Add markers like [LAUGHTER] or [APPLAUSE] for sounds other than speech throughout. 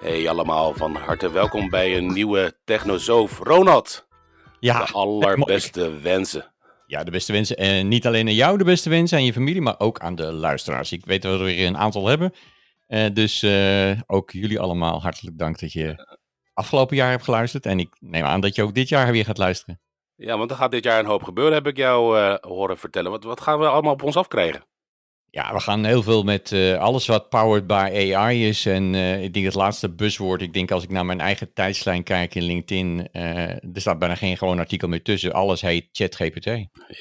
Hey allemaal, van harte welkom bij een nieuwe Technosoof. Ronald, Ja, de allerbeste wensen. ja, de beste wensen. En niet alleen aan jou de beste wensen, aan je familie, maar ook aan de luisteraars. Ik weet dat we er weer een aantal hebben. Eh, dus eh, ook jullie allemaal hartelijk dank dat je afgelopen jaar hebt geluisterd. En ik neem aan dat je ook dit jaar weer gaat luisteren. Ja, want er gaat dit jaar een hoop gebeuren, heb ik jou eh, horen vertellen. Wat, wat gaan we allemaal op ons afkrijgen? Ja, we gaan heel veel met eh, alles wat powered by AI is. En eh, ik denk het laatste buzzword, ik denk als ik naar mijn eigen tijdslijn kijk in LinkedIn, eh, er staat bijna geen gewoon artikel meer tussen. Alles heet ChatGPT.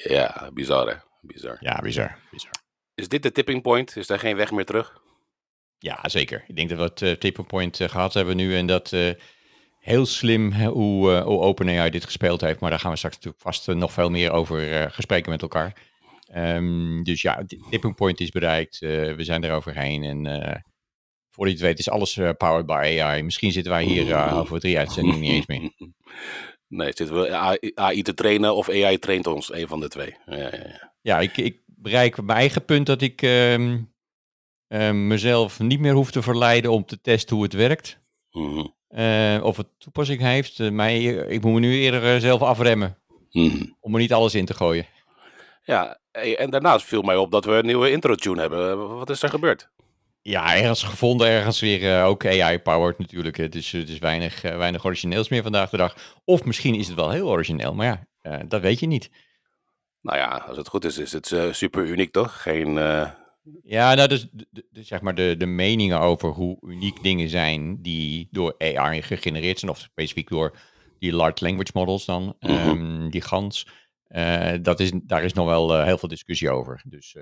Ja, bizar hè, bizar. Ja, bizar. bizar. Is dit de tipping point? Is daar geen weg meer terug? Ja, zeker. Ik denk dat we het tipping point eh, gehad hebben nu en dat heel slim hoe, hoe OpenAI dit gespeeld heeft. Maar daar gaan we straks natuurlijk vast nog veel meer over gesprekken met elkaar. Ehm, dus ja, tipping point is bereikt. Eh, we zijn er overheen en eh voor je het weet is alles eh, powered by AI. Misschien zitten wij hier over drie uitzendingen niet eens meer. [LAUGHS] Nee, zitten we AI, AI te trainen of AI traint ons? Een van de twee. Ja, ja, ja. Ja, ik, ik bereik mijn eigen punt dat ik ehm, ehm, mezelf niet meer hoef te verleiden om te testen hoe het werkt. Mhm, of het toepassing heeft. Maar ik moet me nu eerder zelf afremmen. mhm. Om er niet alles in te gooien. Ja, hey, en daarnaast viel mij op dat we een nieuwe intro-tune hebben. Wat is er gebeurd? Ja, ergens gevonden, ergens weer eh, ook AI-powered natuurlijk. Het is, het is weinig, eh, weinig origineels meer vandaag de dag. Of misschien is het wel heel origineel, maar ja, eh, dat weet je niet. Nou ja, als het goed is, is het eh, super uniek toch? Geen. eh, Ja, nou, dus de, de- de- zeg maar de, de meningen over hoe uniek dingen zijn die door AI gegenereerd zijn, of specifiek door die large language models dan, Mhm. ehm, die GANs, eh, dat is, daar is nog wel eh, heel veel discussie over. Dus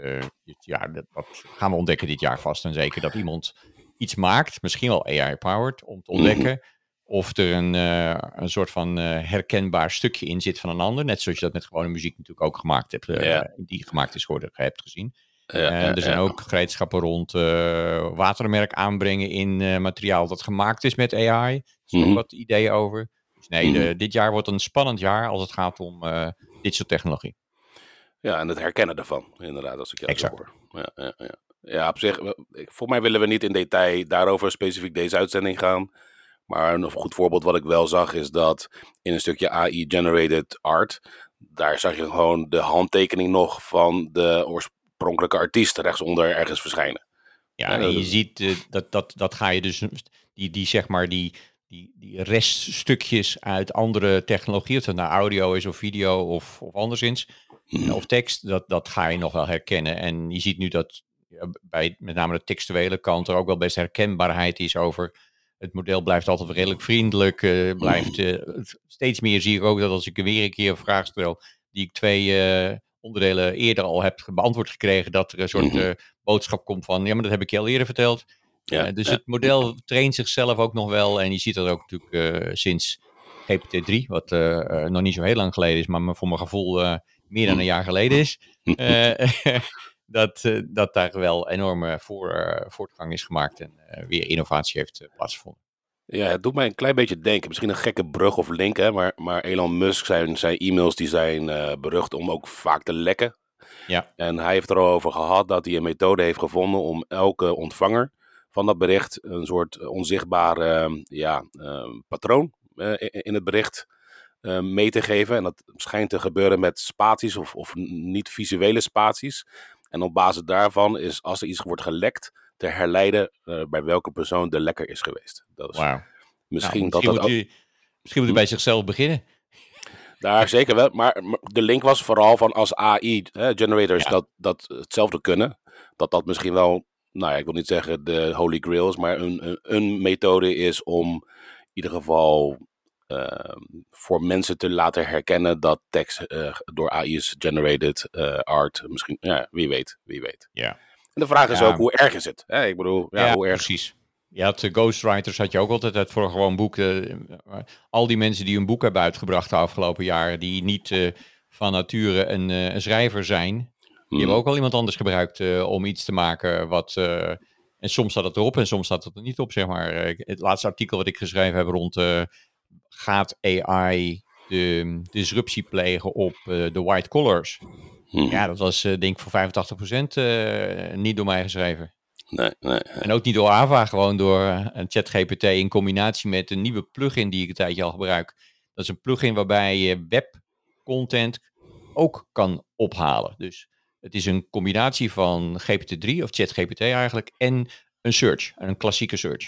dit- ja, dat, dat gaan we ontdekken dit jaar vast en zeker. Dat iemand iets maakt, misschien wel AI-powered, om te Mhm. ontdekken of er een, een soort van herkenbaar stukje in zit van een ander. Net zoals je dat met gewone muziek natuurlijk ook gemaakt hebt, Ja. die gemaakt is geworden, hebt gezien. ja, ja, er zijn ook gereedschappen rond watermerk aanbrengen in materiaal dat gemaakt is met AI. Er zijn Mhm. ook wat ideeën over. Dus nee, Mhm. de- dit jaar wordt een spannend jaar als het gaat om soort technologie. Ja, en het herkennen daarvan, inderdaad, als ik jou Exact. hoor. Ja, ja, ja. ja, op zich, voor mij willen we niet in detail daarover specifiek deze uitzending gaan. Maar een goed voorbeeld wat ik wel zag is dat in een stukje AI-generated art, daar zag je gewoon de handtekening nog van de oorspronkelijke artiest rechtsonder ergens verschijnen. Ja, en je ziet eh, dat, dat, dat ga je dus, die, die zeg maar, die, die, die reststukjes uit andere technologieën, of het nou audio is of video of, of anderszins, Mhm. of tekst, dat, dat ga je nog wel herkennen. En je ziet nu dat bij met name de textuele kant er ook wel best herkenbaarheid is over. Het model blijft altijd redelijk vriendelijk. eh, blijft, eh, het- steeds meer zie ik ook dat als ik weer een keer een vraag stel, die ik twee eh, onderdelen eerder al heb beantwoord gekregen, dat er een soort eh, boodschap komt van, ja, maar dat heb ik je al eerder verteld. Ja, Eh, dus het model traint zichzelf ook nog wel. En je ziet dat ook natuurlijk eh, sinds GPT-3, wat eh, nog niet zo heel lang geleden is, maar voor mijn gevoel meer dan een jaar geleden is. [LAUGHS] [LAUGHS] dat, dat daar wel enorme voor, voortgang is gemaakt en weer innovatie heeft plaatsgevonden. Ja, het doet mij een klein beetje denken. Misschien een gekke brug of link, hè, maar, maar Elon Musk, zijn, zijn e-mails die zijn berucht om ook vaak te lekken. Ja. En hij heeft er al over gehad dat hij een methode heeft gevonden om elke ontvanger van dat bericht een soort onzichtbaar eh, ja, eh, patroon eh, in- het bericht eh, mee te geven. En dat schijnt te gebeuren met spaties of, of niet-visuele spaties. En op basis daarvan is, als er iets wordt gelekt, te herleiden eh, bij welke persoon de lekker is geweest. Dat is misschien Nou, dat misschien, dat moet ook, u, misschien moet u bij zichzelf beginnen. daar zeker wel. Maar, maar de link was vooral van als AI-generators Ja. dat, dat hetzelfde kunnen. Dat dat misschien wel, nou ja, ik wil niet zeggen de holy grail is, maar een, een, een methode is om in ieder geval ehm, voor mensen te laten herkennen dat tekst eh, door AI is generated eh, art. Misschien, ja, wie weet, wie weet. Ja. En de vraag is Ja. ook, hoe erg is het? Hè, ik bedoel, ja, Ja, hoe erg? precies. Je had eh, ghostwriters, had je ook altijd voor gewoon boeken. al die mensen die een boek hebben uitgebracht de afgelopen jaren, die niet van nature een, een schrijver zijn, die hebben ook wel iemand anders gebruikt eh, om iets te maken wat... eh, en soms staat het erop en soms staat het er niet op, zeg maar. Eh, Het laatste artikel wat ik geschreven heb rond... gaat AI de disruptie plegen op de white collars? Hmm. Ja, dat was denk ik voor 85% eh niet door mij geschreven. Nee, nee. En ook niet door AVA, gewoon door een ChatGPT in combinatie met een nieuwe plugin die ik een tijdje al gebruik. Dat is een plugin waarbij je webcontent ook kan ophalen. Dus het is een combinatie van GPT-3 of ChatGPT eigenlijk en een search, een klassieke search.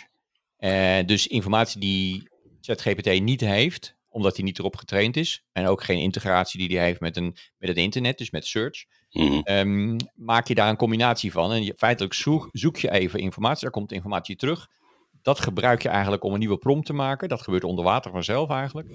Uh, dus informatie die ChatGPT niet heeft, omdat hij niet erop getraind is. En ook geen integratie die hij heeft met, een, met het internet, dus met search. Mhm. Um, maak je daar een combinatie van. En je, feitelijk zoek, zoek je even informatie, daar komt informatie terug. Dat gebruik je eigenlijk om een nieuwe prompt te maken. Dat gebeurt onder water vanzelf eigenlijk.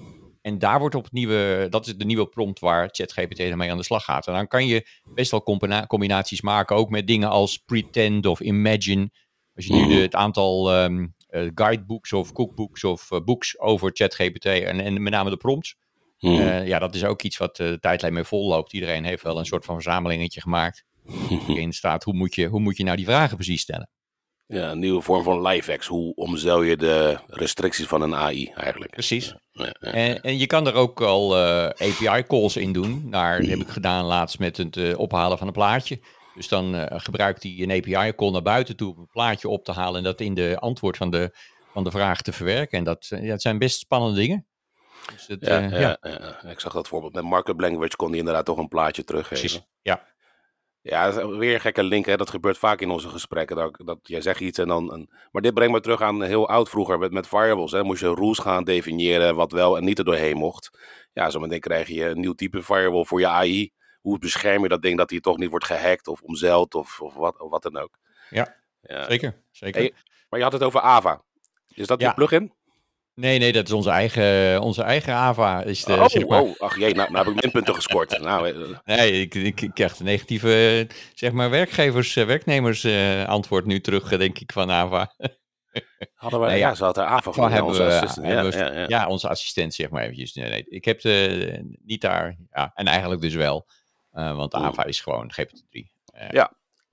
En daar wordt op het nieuwe, dat is de nieuwe prompt waar ChatGPT ermee aan de slag gaat. En dan kan je best wel combina combinaties maken, ook met dingen als pretend of imagine. Als je nu de, het aantal um, uh, guidebooks of cookbooks of uh, books over ChatGPT en, en met name de prompts. Mhm. Uh, ja, dat is ook iets wat de tijdlijn mee vol loopt. Iedereen heeft wel een soort van verzamelingetje gemaakt. [LAUGHS] Waarin staat hoe moet, je, hoe moet je nou die vragen precies stellen. Ja, een nieuwe vorm van LiveX. Hoe omzeil je de restricties van een AI eigenlijk? Precies. Ja, ja, En, en je kan er ook al uh, API-calls in doen. Naar, dat heb ik gedaan laatst met het uh, ophalen van een plaatje. Dus dan uh, gebruikt hij een API-call naar buiten toe om een plaatje op te halen en dat in de antwoord van de, van de vraag te verwerken. En dat, zijn best spannende dingen. Dus het, ja, ja, ja. ja, ik zag dat voorbeeld. Met markup language kon hij inderdaad toch een plaatje teruggeven. Precies, ja. Ja, dat is weer een gekke link. Hè? Dat gebeurt vaak in onze gesprekken. Dat, dat jij zegt iets en dan. Een... Maar dit brengt me terug aan heel oud vroeger met, met variables. Hè? Moest je rules gaan definiëren wat wel en niet er doorheen mocht. Ja, zometeen krijg je een nieuw type variable voor je AI. Hoe bescherm je dat ding dat hij toch niet wordt gehackt of omzeild of, of, wat, of wat dan ook. Ja, ja. zeker. zeker. Hey, maar je had het over Ava. Is dat Ja. die plugin? Nee, nee, dat is onze eigen, onze eigen AVA. Is de, oh, zeg maar, oh, ach jee, nou, nou heb ik minpunten gescoord. Nou, eh, Nee, ik, ik, ik krijg de negatieve, zeg maar, werkgevers, eh, werknemers eh, antwoord nu terug, denk ik, van AVA. [LAUGHS] hadden we, Nee, ja, ja. ze had er Ava van, ja, hebben onze we-. Ja, we- ja, ja. Ja, onze assistent, zeg maar eventjes. Nee, nee. Ik heb de, niet daar, ja, en eigenlijk dus wel. want. AVA is gewoon GPT-3.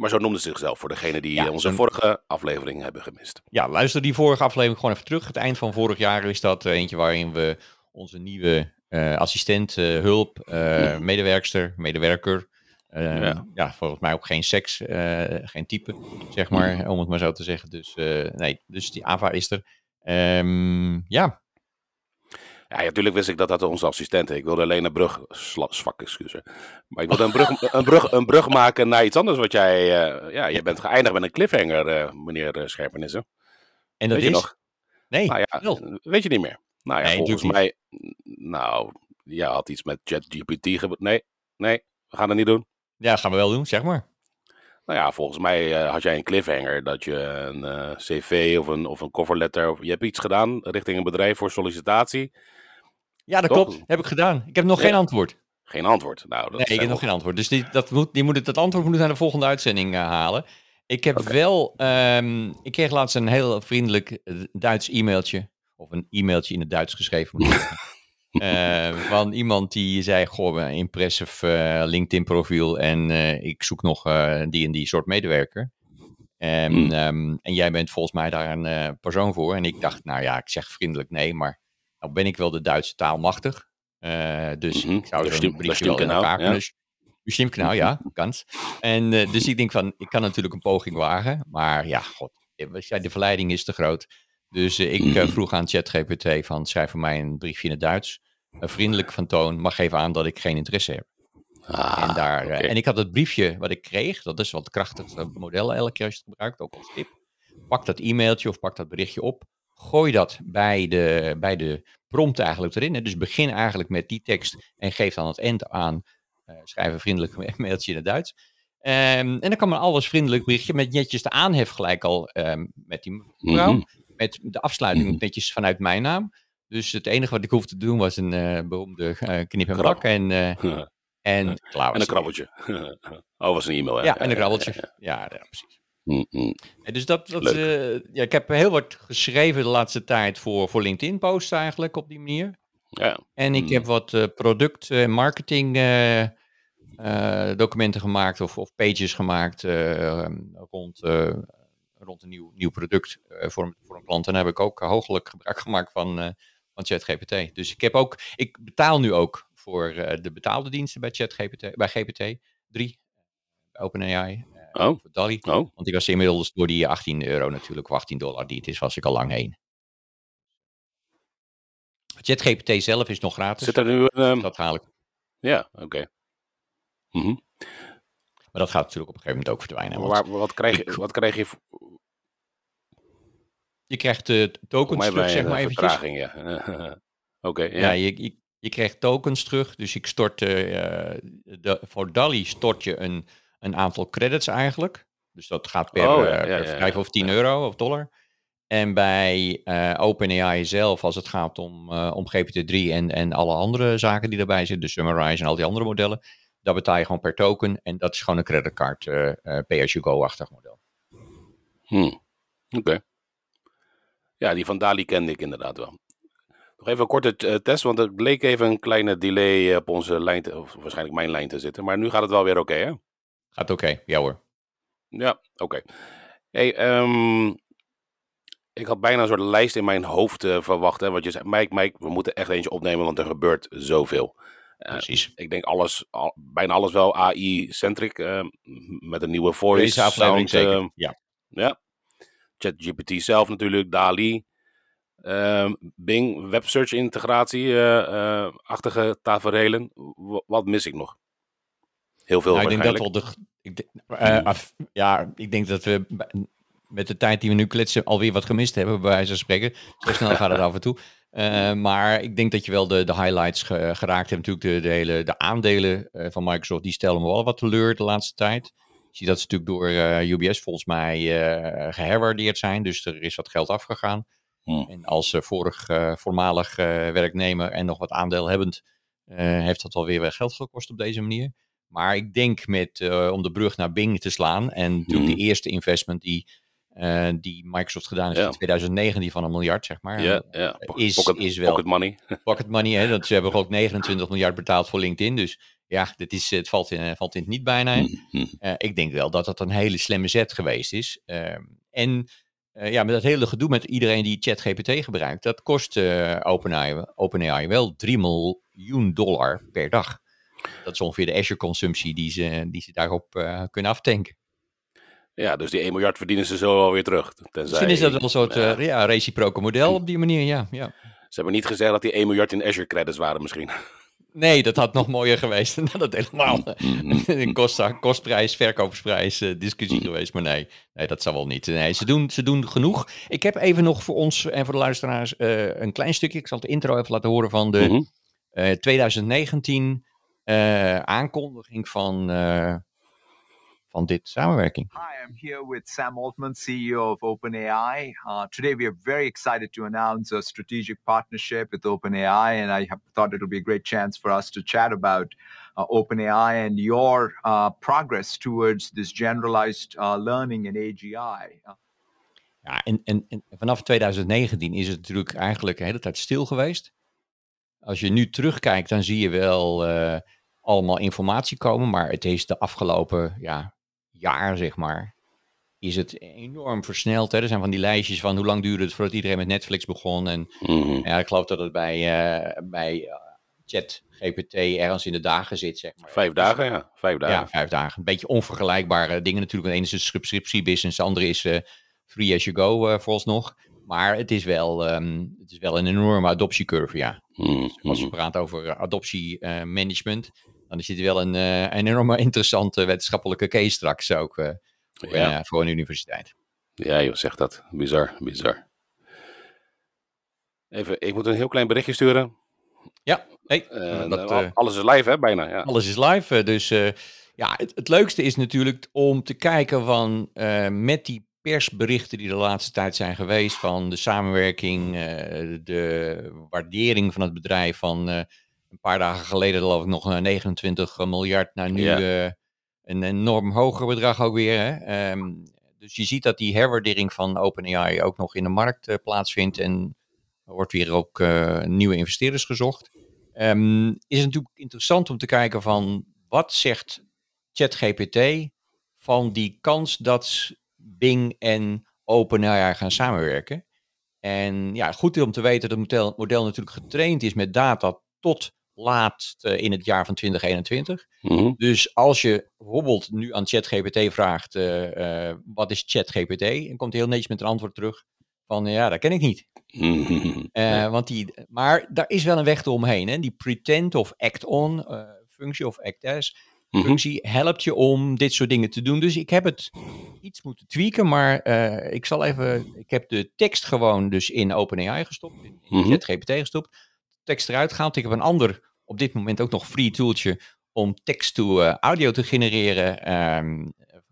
Maar zo noemde ze zichzelf voor degene die Ja, onze vorige aflevering hebben gemist. Ja, luister die vorige aflevering gewoon even terug. Het eind van vorig jaar is dat eh, eentje waarin we onze nieuwe eh, assistent, eh, hulp, eh, medewerkster, medewerker. Ja. ja. volgens mij ook geen seks, geen type, zeg maar, om het maar zo te zeggen. Dus nee, dus die AVA is er. Ehm, ja, Ja, natuurlijk wist ik dat dat onze assistent is. Ik wilde alleen een brug, zwak excuus. Maar ik wilde een brug, [LAUGHS] een, brug, een brug maken naar iets anders. Wat jij, eh, ja, jij bent geëindigd met een cliffhanger, eh, meneer uh, Scherpenissen. en dat Weet je is... nog? Nee, Nou ja, weet je niet meer. Nou ja, Nee, volgens mij, nou, ja, had iets met ChatGPT gebeurd. Nee, nee, we gaan dat niet doen. ja, dat gaan we wel doen, zeg maar. Nou ja, volgens mij eh, had jij een cliffhanger dat je een eh, cv of een, of een coverletter, of je hebt iets gedaan richting een bedrijf voor sollicitatie. Ja, dat Toch? klopt. Heb ik gedaan. Ik heb nog Ja. geen antwoord. Geen antwoord. Nou, dat Nee, ik heb nog geen antwoord. Dus die, dat, moet, die moet, het- dat antwoord moet ik naar de volgende uitzending eh, halen. Ik heb wel, ehm, ik kreeg laatst een heel vriendelijk eh, Duits e-mailtje. Of een e-mailtje in het Duits geschreven, moet ik zeggen. [LAUGHS] Eh, van iemand die zei, goh, een impressive eh, LinkedIn profiel en ik zoek nog die en die soort medewerker. En, Hmm. ehm, en jij bent volgens mij daar een persoon voor. En ik dacht, nou ja, ik zeg vriendelijk nee, maar nou ben ik wel de Duitse taal machtig. Eh, dus Mhm. ik zou zo'n briefje wel in elkaar kunnen... Ja, [LAUGHS] kans. En eh, dus ik denk van, ik kan natuurlijk een poging wagen, maar ja, god, zei, de verleiding is te groot. Dus eh, ik eh, Mhm. vroeg aan ChatGPT van, schrijf voor mij een briefje in het Duits. Eh, vriendelijk van toon, maar geef aan dat ik geen interesse heb. Ah, en, daar, eh, oké. en ik had het briefje wat ik kreeg, dat is wat krachtigste model elke keer als je het gebruikt, ook als tip. Pak dat e-mailtje of pak dat berichtje op. Gooi dat bij de, bij de prompt eigenlijk erin. Hè. Dus begin eigenlijk met die tekst en geef dan het eind aan. eh, schrijf een vriendelijk [LAUGHS] mailtje in het Duits. Ehm, en dan kan men alles vriendelijk berichtje met netjes de aanhef gelijk al ehm, met die mevrouw. Mhm. Met de afsluiting Mhm. netjes vanuit mijn naam. Dus het enige wat ik hoefde te doen was een eh, beroemde eh, knip en plak. En, eh, [LAUGHS] en en een krabbeltje. [LAUGHS] oh, was een e-mail, hè? Ja, en een krabbeltje. Ja, ja, precies. Mhm. En Dus dat, dat, eh, ja, ik heb heel wat geschreven de laatste tijd voor, voor LinkedIn posts eigenlijk op die manier. Ja. En ik Hmm. heb wat eh, product marketing eh, eh, documenten gemaakt of, of pages gemaakt eh, rond, rond een nieuw, nieuw product voor, voor een klant. En daar heb ik ook hoogelijk gebruik gemaakt van, van ChatGPT. Dus ik heb ook, ik betaal nu ook voor de betaalde diensten bij ChatGPT, bij GPT 3, bij OpenAI. Eh, Oh, voor DALI. oh. Want die was inmiddels door die 18 euro natuurlijk, of 18 dollar die het is, was ik al lang heen. ChatGPT zelf is nog gratis. Zit er nu een... ehm, Dat haal ik. Ja, oké. Mhm. Maar dat gaat natuurlijk op een gegeven moment ook verdwijnen. Maar want waar- wat, krijg je, ik- wat krijg je je krijgt de tokens mij terug, zeg maar eventjes. Ja. [LAUGHS] oké, ja. Ja, je, je, je krijgt tokens terug. Dus ik stort, eh, eh, de, voor DALI stort je een, een aantal credits eigenlijk. Dus dat gaat per, Oh, ja, eh, ja, per ja, 5 ja, of 10 ja. euro of dollar. En bij eh, OpenAI zelf, als het gaat om, eh, om GPT-3 en, en alle andere zaken die erbij zitten, de Summarize en al die andere modellen, daar betaal je gewoon per token. En dat is gewoon een creditcard eh eh, pay-as-you-go-achtig model. Hm. Oké. Ja, die van Dali kende ik inderdaad wel. Nog even een korte eh, test, want er bleek even een kleine delay eh, op onze lijn, te, of waarschijnlijk mijn lijn te zitten. Maar nu gaat het wel weer oké, hè? Gaat oké, ja hoor. Ja, oké. Hey, ehm, ik had bijna een soort lijst in mijn hoofd eh, verwacht. Hè, wat je zei, Mike, Mike, we moeten echt eentje opnemen, want er gebeurt zoveel. Eh, Precies. ik denk alles, al- bijna alles wel AI-centric. eh, met een nieuwe voice, Deze aflevering sound, zeker. ja. ja. ChatGPT zelf natuurlijk, DALI. ehm, Bing, web search integratie, achtige taferelen. W- wat mis ik nog? Heel veel Nou, ik denk dat de. Ik eh, af- ja, ik denk dat we met de tijd die we nu kletsen alweer wat gemist hebben, bij wijze van spreken. Zo snel gaat het af en toe. [LAUGHS] Eh, maar ik denk dat je wel de, de highlights ge- geraakt hebt. Natuurlijk de, de, hele, de aandelen eh, van Microsoft, die stellen me wel wat teleur de laatste tijd. Je ziet dat ze natuurlijk door eh, UBS volgens mij eh geherwaardeerd zijn. Dus er is wat geld afgegaan. Hmm. En als vorig voormalig werknemer en nog wat aandeelhebbend, heeft dat wel weer geld gekost op deze manier. Maar ik denk met, eh, om de brug naar Bing te slaan. En natuurlijk Mhm. de eerste investment die, eh, die Microsoft gedaan heeft Ja. in 2019 van een miljard, zeg maar. Ja, ja. is- pocket, is wel- pocket money. [LAUGHS] Pocket money, hè, dat, ze hebben ook 29 miljard betaald voor LinkedIn. Dus ja, dit is, het valt in, valt in het niet bijna. Mhm. Eh, ik denk wel dat dat een hele slimme zet geweest is. Ehm, en eh, ja, met dat hele gedoe met iedereen die ChatGPT gebruikt, dat kost eh OpenAI, OpenAI wel 3 miljoen dollar per dag. Dat is ongeveer de Azure-consumptie die ze, die ze daarop eh, kunnen aftanken. Ja, dus die 1 miljard verdienen ze zo alweer terug. Tenzij, Misschien is dat wel een soort eh, ja, reciproke model op die manier, ja. ja. Ze hebben niet gezegd dat die 1 miljard in Azure credits waren misschien. Nee, dat had nog mooier geweest dan [LAUGHS] dat helemaal Mhm. een kost, kostprijs, verkoopsprijs eh, discussie geweest. Maar nee, nee, dat zal wel niet. Nee, ze doen, ze doen genoeg. Ik heb even nog voor ons en voor de luisteraars een klein stukje. Ik zal de intro even laten horen van de Mhm. eh, 2019 eh, aankondiging van, eh, van dit samenwerking. Hi, I'm here with Sam Altman, CEO of OpenAI. Uh, today, we are very excited to announce a strategic partnership with OpenAI, and I thought it will be a great chance for us to chat about uh, OpenAI and your uh, progress towards this generalized uh, learning in AGI. Uh, Ja, en, en, en vanaf 2019 is het natuurlijk eigenlijk de hele tijd stil geweest. Als je nu terugkijkt, dan zie je wel eh, allemaal informatie komen. Maar het is de afgelopen ja, jaar, zeg maar, is het enorm versneld. Hè? Er zijn van die lijstjes van hoe lang duurde het voordat iedereen met Netflix begon. En Mhm. ja, ik geloof dat het bij, eh bij eh, ChatGPT ergens in de dagen zit, zeg maar. Vijf dagen, ja. Vijf dagen. Ja, vijf dagen. Een beetje onvergelijkbare dingen natuurlijk. De ene is een subscriptiebusiness, de andere is eh, free as you go eh vooralsnog. Maar het is, wel, ehm, het is wel een enorme adoptiecurve, ja. Mhm. Als je praat over eh, adoptiemanagement, dan is dit wel een, eh, een enorme [LAUGHS] interessante wetenschappelijke case straks ook eh, voor, Ja. eh, voor een universiteit. Ja, joh, zeg dat. Bizar, bizar. Even, ik moet een heel klein berichtje sturen. Ja, hey, Eh, dat, al- eh, alles is live, hè, bijna. Ja. Alles is live. eh, Dus eh, ja, het, het leukste is natuurlijk om te kijken van eh, met die persberichten die de laatste tijd zijn geweest, van de samenwerking, eh, de waardering van het bedrijf van eh, een paar dagen geleden geloof ik nog eh, 29 miljard naar nu Ja. eh, een enorm hoger bedrag ook weer. Hè? Ehm, dus je ziet dat die herwaardering van OpenAI ook nog in de markt eh, plaatsvindt en er wordt weer ook eh, nieuwe investeerders gezocht. Ehm, is het natuurlijk interessant om te kijken van wat zegt ChatGPT van die kans dat Bing en OpenAI gaan samenwerken. En ja, goed om te weten dat het model, model natuurlijk getraind is met data tot laat in het jaar van 2021. Mhm. Dus als je bijvoorbeeld nu aan ChatGPT vraagt, eh, eh, wat is ChatGPT? Dan komt hij heel netjes met een antwoord terug van, ja, dat ken ik niet. Mhm. Eh, want die, maar daar is wel een weg omheen. Hè? Die pretend of act-on eh, functie of act-as Mhm. Functie helpt je om dit soort dingen te doen. Dus ik heb het iets moeten tweaken, maar eh, ik zal even, ik heb de tekst gewoon dus in OpenAI gestopt, in, in Mhm. Gestopt, tekst eruit gehaald. Ik heb een ander, op dit moment ook nog free tooltje om tekst to eh, audio te genereren, ehm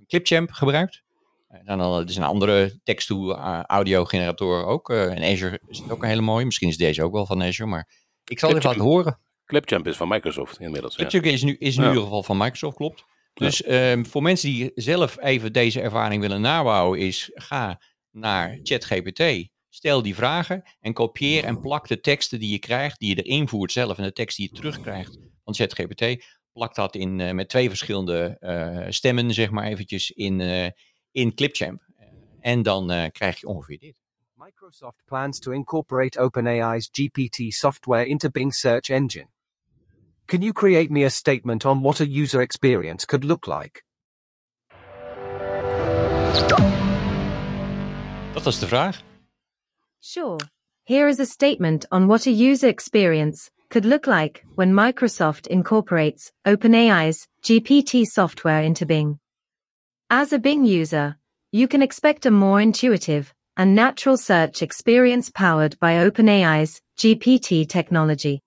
Clipchamp gebruikt. En dan, al- er is een andere text to eh, audio generator ook. eh en Azure is ook een hele mooie. Misschien is deze ook wel van Azure, maar ik zal het even laten horen. Clipchamp is van Microsoft inmiddels. Ja. Clipchamp is nu is in Ja. ieder geval van Microsoft, klopt. Dus ehm, voor mensen die zelf even deze ervaring willen nabouwen, is ga naar ChatGPT, stel die vragen en kopieer en plak de teksten die je krijgt, die je erin voert zelf en de tekst die je terugkrijgt van ChatGPT, plak dat in, eh, met twee verschillende eh, stemmen, zeg maar eventjes, in, eh, in Clipchamp. En dan eh, krijg je ongeveer dit. Microsoft plans to incorporate OpenAI's GPT software into Bing search engine. Can you create me a statement on what a user experience could look like? Dat was de vraag. Sure. Here is a statement on what a user experience could look like when Microsoft incorporates OpenAI's GPT software into Bing. As a Bing user, you can expect a more intuitive and natural search experience powered by OpenAI's GPT technology.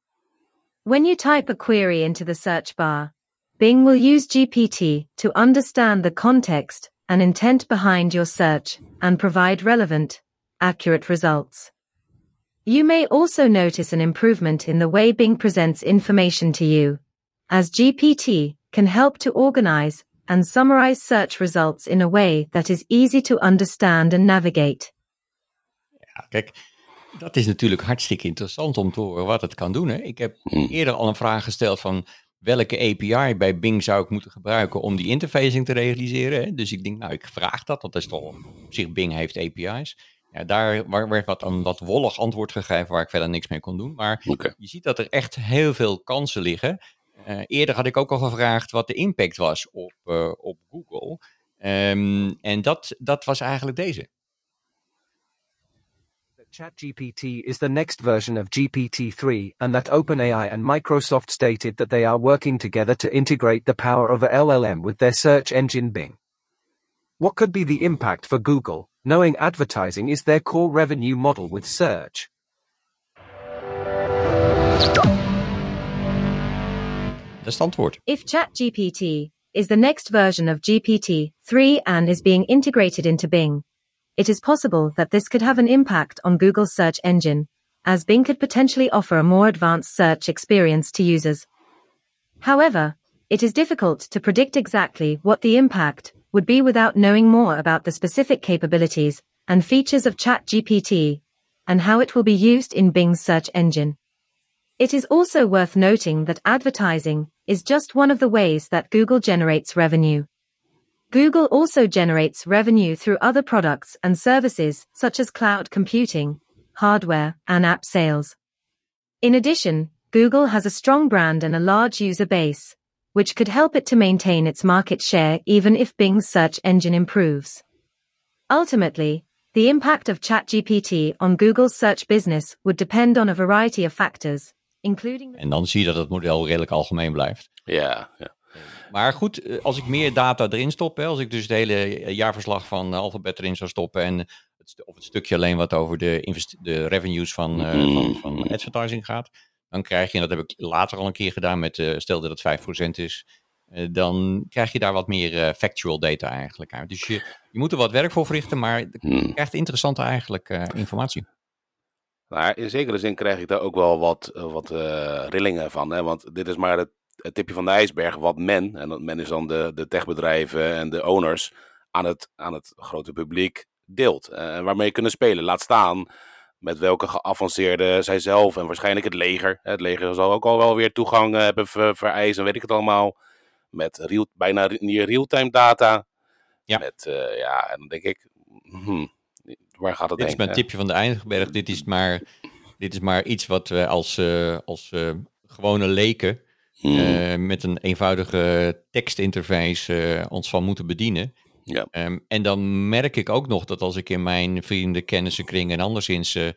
When you type a query into the search bar, Bing will use GPT to understand the context and intent behind your search and provide relevant, accurate results. You may also notice an improvement in the way Bing presents information to you, as GPT can help to organize and summarize search results in a way that is easy to understand and navigate. Ja, kijk, dat is natuurlijk hartstikke interessant om te horen wat het kan doen. Hè? Ik heb Hmm. eerder al een vraag gesteld van welke API bij Bing zou ik moeten gebruiken om die interfacing te realiseren. Hè? Dus ik denk, nou, ik vraag dat, want dat is toch op zich Bing heeft API's. Ja, daar werd wat een wat wollig antwoord gegeven waar ik verder niks mee kon doen. Maar je ziet dat er echt heel veel kansen liggen. Eh, eerder had ik ook al gevraagd wat de impact was op, eh, op Google. Ehm, en dat, dat was eigenlijk deze. That ChatGPT is the next version of GPT-3 and that OpenAI and Microsoft stated that they are working together to integrate the power of a LLM with their search engine Bing. What could be the impact for Google, knowing advertising is their core revenue model with search? Dat is het antwoord. If ChatGPT is the next version of GPT-3 and is being integrated into Bing, it is possible that this could have an impact on Google's search engine, as Bing could potentially offer a more advanced search experience to users. However, it is difficult to predict exactly what the impact would be without knowing more about the specific capabilities and features of ChatGPT and how it will be used in Bing's search engine. It is also worth noting that advertising is just one of the ways that Google generates revenue. Google also generates revenue through other products and services such as cloud computing, hardware, and app sales. In addition, Google has a strong brand and a large user base, which could help it to maintain its market share even if Bing's search engine improves. Ultimately, the impact of ChatGPT on Google's search business would depend on a variety of factors, including En dan zie je dat het model redelijk algemeen blijft. Ja, ja. Maar goed, eh, als ik meer data erin stop, hè, als ik dus het hele jaarverslag van Alphabet erin zou stoppen en het, of het stukje alleen wat over de, de revenues van, eh, van, van advertising gaat, dan krijg je, en dat heb ik later al een keer gedaan met, eh, stel dat het 5% is, eh, dan krijg je daar wat meer eh, factual data eigenlijk uit. Dus je, je moet er wat werk voor verrichten, maar je Hmm. krijgt interessante eigenlijk eh, informatie. Maar in zekere zin krijg ik daar ook wel wat, eh, wat eh, rillingen van. Hè? Want dit is maar het, het tipje van de ijsberg wat men, en dat men is dan de, de techbedrijven en de owners, aan het, aan het grote publiek deelt. eh, En waarmee kunnen spelen. Laat staan met welke geavanceerde zij zelf en waarschijnlijk het leger. Het leger zal ook al wel weer toegang eh, hebben ver, vereist en weet ik het allemaal. Met real, bijna niet real-time data. Ja. Met, eh, ja, en dan denk ik, hmm, waar gaat het Dit is heen? mijn hè? tipje van de Eindigberg. Dit is maar, dit is maar iets wat we als, als gewone leken Mhm. eh, met een eenvoudige tekstinterface eh, ons van moeten bedienen. Ja. Ehm, en dan merk ik ook nog dat als ik in mijn vrienden, kennissenkring en anderszins eh,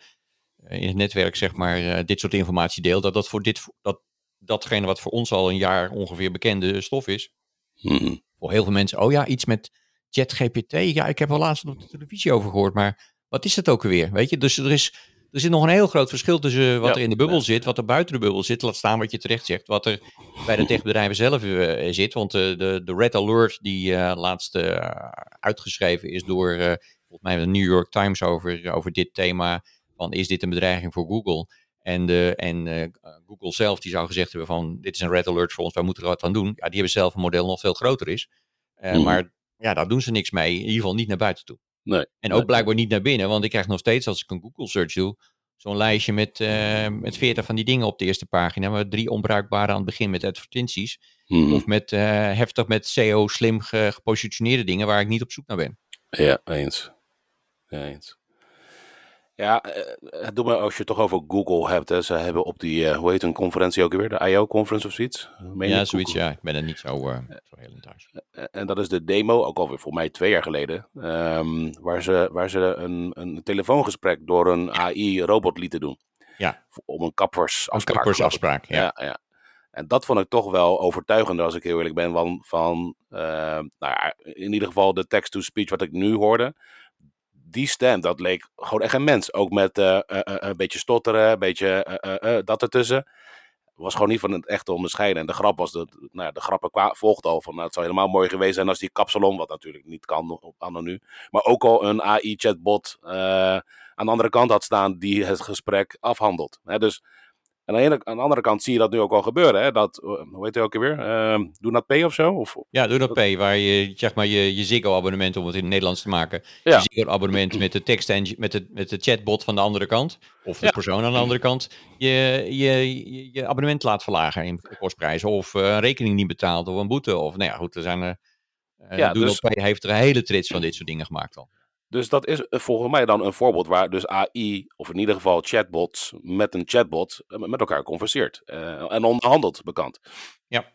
in het netwerk zeg maar dit soort informatie deel, dat dat voor dit, dat, datgene wat voor ons al een jaar ongeveer bekende stof is, Mhm. voor heel veel mensen, oh ja, iets met ChatGPT, ja, ik heb er laatst op de televisie over gehoord, maar wat is het ook alweer, weet je? Dus er is, er zit nog een heel groot verschil tussen wat Ja. er in de bubbel zit, wat er buiten de bubbel zit, laat staan wat je terecht zegt, wat er bij de techbedrijven zelf eh, zit, want eh, de, de Red Alert die eh, laatst eh, uitgeschreven is door, eh, volgens mij de New York Times over, over dit thema, van is dit een bedreiging voor Google? En, de, en eh, Google zelf die zou gezegd hebben van dit is een red alert voor ons, wij moeten er wat aan doen. Ja, die hebben zelf een model nog veel groter is. Eh, Mhm. Maar ja, daar doen ze niks mee. In ieder geval niet naar buiten toe. Nee. En ook blijkbaar niet naar binnen, want ik krijg nog steeds als ik een Google search doe, zo'n lijstje met, eh met 40 van die dingen op de eerste pagina, maar drie onbruikbare aan het begin met advertenties. Mhm. Of met eh, heftig met SEO slim ge- gepositioneerde dingen waar ik niet op zoek naar ben. Ja, eens. Ja, eens. Ja, eh, het doet me als je het toch over Google hebt. Hè. Ze hebben op die, eh, hoe heet een conferentie ook weer? De I.O.-conference of zoiets? Meen ja, het? zoiets. Google? Ja, ik ben er niet zo, eh, zo heel in thuis. Eh, En dat is de demo, ook alweer voor mij twee jaar geleden. ehm, waar ze, waar ze een, een telefoongesprek door een AI-robot lieten doen. Ja. Om een kappersafspraak. Een kappersafspraak, ja. Ja, ja. En dat vond ik toch wel overtuigender, als ik heel eerlijk ben, van, van eh, nou ja, in ieder geval de text-to-speech wat ik nu hoorde. Die stem, dat leek gewoon echt een mens. Ook met eh, eh, eh, een beetje stotteren, een beetje dat ertussen. Was gewoon niet van het echt te onderscheiden. En de grap was, dat, nou ja, de grappen volgde al van, nou, het zou helemaal mooi geweest zijn als die kapsalon, wat natuurlijk niet kan op nu, maar ook al een AI-chatbot aan de andere kant had staan die het gesprek afhandelt. Dus en aan de, ene, aan de andere kant zie je dat nu ook al gebeuren. Hè? Dat, eh, hoe heet hij ook alweer? Uh, Doe Not Pay of zo? Of, Ja, doe dat P, waar je zeg maar je, je Ziggo-abonnement, om het in het Nederlands te maken, Ja. je Ziggo-abonnement met de tekst en met de, met de chatbot van de andere kant, of de Ja. persoon aan de andere kant, je, je, je, je abonnement laat verlagen in kostprijzen, of eh, een rekening niet betaalt, of een boete, of nou ja, goed, er zijn er... eh Ja, Doe dus- dat P heeft er een hele trits van dit soort dingen gemaakt al. Dus dat is eh, volgens mij dan een voorbeeld waar dus AI, of in ieder geval chatbots, met een chatbot eh, met elkaar converseert. eh, en onderhandelt, bekend. Ja.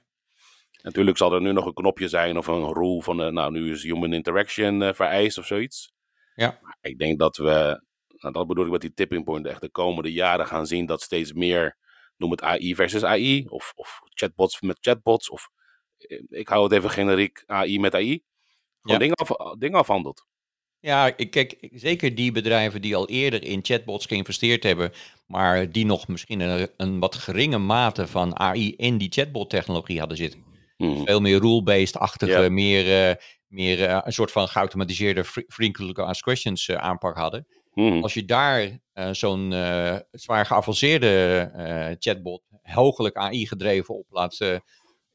Natuurlijk zal er nu nog een knopje zijn of een rule van, nou nu is human interaction vereist of zoiets. Ja. Maar ik denk dat we, nou, dat bedoel ik met die tipping point, echt de komende jaren gaan zien dat steeds meer, noem het AI versus AI, of, of chatbots met chatbots, of ik hou het even generiek AI met AI. Gewoon Ja. dingen, af, dingen afhandelt. Ja, ik kijk, zeker die bedrijven die al eerder in chatbots geïnvesteerd hebben, maar die nog misschien een, een wat geringe mate van AI in die chatbot-technologie hadden zitten. Mhm. Veel meer rule-based-achtige, meer, eh, meer eh, een soort van geautomatiseerde frequently asked questions eh, aanpak hadden. Mhm. Als je daar zo'n zwaar geavanceerde chatbot, hoogelijk AI gedreven op laat,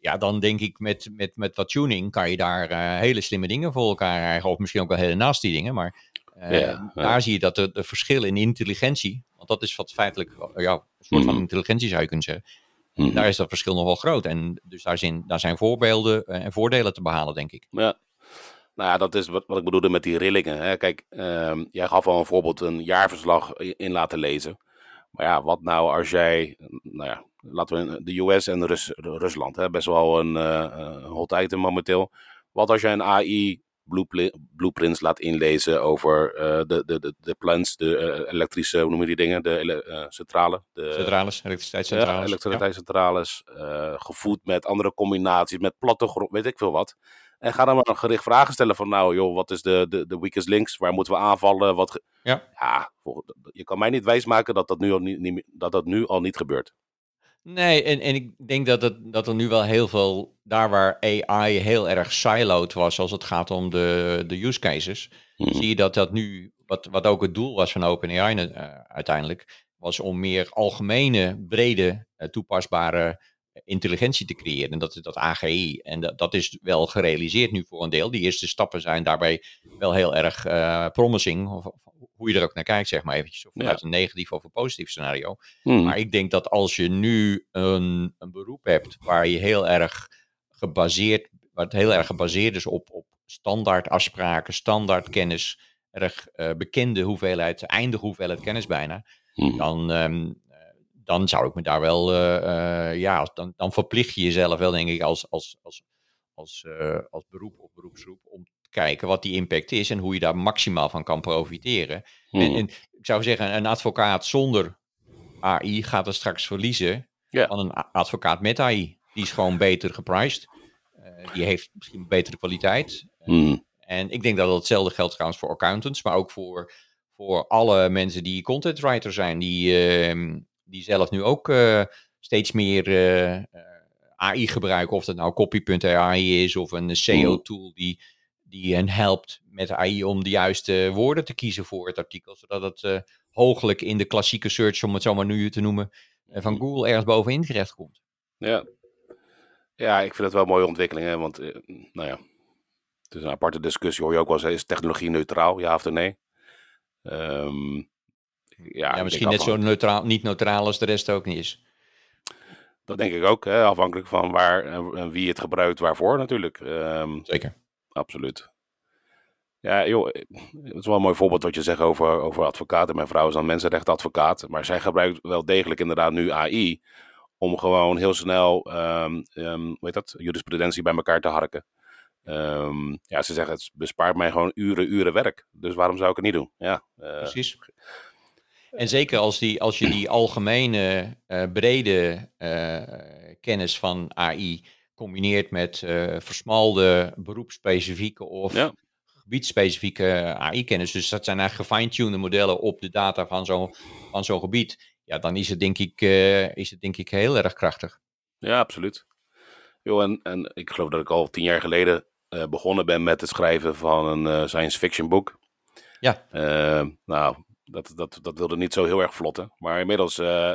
ja, dan denk ik met, met, met wat tuning kan je daar eh, hele slimme dingen voor elkaar krijgen. Of misschien ook wel hele nasty dingen. Maar eh, Ja, ja. daar zie je dat de, de verschil in intelligentie, want dat is wat feitelijk eh, ja, een soort van Mhm. intelligentie zou je kunnen zeggen. Mhm. Daar is dat verschil nog wel groot. En dus daar zijn, daar zijn voorbeelden en voordelen te behalen, denk ik. Ja. Nou ja, dat is wat, wat ik bedoelde met die rillingen. Hè. Kijk, ehm, jij gaf al een voorbeeld een jaarverslag in laten lezen. Maar ja, wat nou als jij, nou ja, laten we de US en Rus, Rusland, hè, best wel een eh, een hot item momenteel. Wat als jij een AI blueprints laat inlezen over eh, de, de, de, de plants, de eh, elektrische, hoe noem je die dingen, de eh, centrale. De, Centrales, elektriciteitscentrales. Ja, elektriciteitscentrales, eh, gevoed met andere combinaties, met plattegrond, weet ik veel wat. En ga dan maar een gericht vragen stellen van, nou joh, wat is de, de, de weakest links? Waar moeten we aanvallen? Wat Ja. ja je kan mij niet wijsmaken dat dat nu al niet, dat dat nu al niet gebeurt. Nee, en, en ik denk dat, het, dat er nu wel heel veel, daar waar AI heel erg siloed was als het gaat om de, de use cases, Mhm. zie je dat dat nu, wat, wat ook het doel was van OpenAI uh, uiteindelijk, was om meer algemene, brede, uh, toepasbare intelligentie te creëren. En dat is dat AGI. En dat, dat is wel gerealiseerd nu voor een deel. Die eerste stappen zijn daarbij wel heel erg uh, promising. Hoe je er ook naar kijkt, zeg maar eventjes. Of vanuit ja. een negatief of een positief scenario. Hmm. Maar ik denk dat als je nu een, een beroep hebt waar je heel erg gebaseerd, wat heel erg gebaseerd is op, op standaard afspraken, standaard kennis, erg uh, bekende hoeveelheid, eindige hoeveelheid kennis bijna, Hmm. dan um, dan zou ik me daar wel, eh, eh, ja, dan, dan verplicht je jezelf wel, denk ik, als, als, als, als, eh, als beroep of beroepsgroep om kijken wat die impact is en hoe je daar maximaal van kan profiteren. En, Hmm. en ik zou zeggen, een advocaat zonder AI gaat er straks verliezen Ja. van een advocaat met AI. Die is gewoon beter gepriced. Eh, die heeft misschien betere kwaliteit. Hmm. En ik denk dat dat hetzelfde geldt trouwens voor accountants, maar ook voor, voor alle mensen die content writer zijn, die, ehm, die zelf nu ook eh, steeds meer eh, eh, AI gebruiken. Of dat nou copy.ai is of een SEO-tool die, die hen helpt met AI om de juiste woorden te kiezen voor het artikel, zodat het eh hoogelijk in de klassieke search, om het zo maar nu te noemen, eh, van Google ergens bovenin terechtkomt. Ja. ja, ik vind het wel een mooie ontwikkeling. Hè? Want, eh, nou ja, het is een aparte discussie. Hoor je ook wel eens, is technologie neutraal, ja of nee? Ehm, ja, misschien net zo neutraal, niet neutraal als de rest ook niet is. Dat denk ik ook, hè? afhankelijk van waar en, wie het gebruikt, waarvoor natuurlijk. Ehm, Zeker. Absoluut. Ja, joh, eh, het is wel een mooi voorbeeld wat je zegt over, over advocaten. Mijn vrouw is dan mensenrechtenadvocaat, maar zij gebruikt wel degelijk inderdaad nu AI om gewoon heel snel, ehm ehm, hoe heet dat, jurisprudentie bij elkaar te harken. Ehm, ja, ze zeggen het bespaart mij gewoon uren, uren werk. Dus waarom zou ik het niet doen? Ja, eh, Precies. En zeker als, die, als je die algemene, eh, brede kennis van AI combineert met eh, versmalde beroepsspecifieke of Ja. gebiedspecifieke AI-kennis. Dus dat zijn eigenlijk gefine-tuned modellen op de data van zo'n van zo'n gebied. Ja, dan is het, denk ik, eh, is het denk ik heel erg krachtig. Ja, absoluut. Yo, en, en ik geloof dat ik al tien jaar geleden eh, begonnen ben met het schrijven van een eh, science fiction boek. Ja. Eh, nou, dat, dat, dat wilde niet zo heel erg vlotten. Maar inmiddels eh,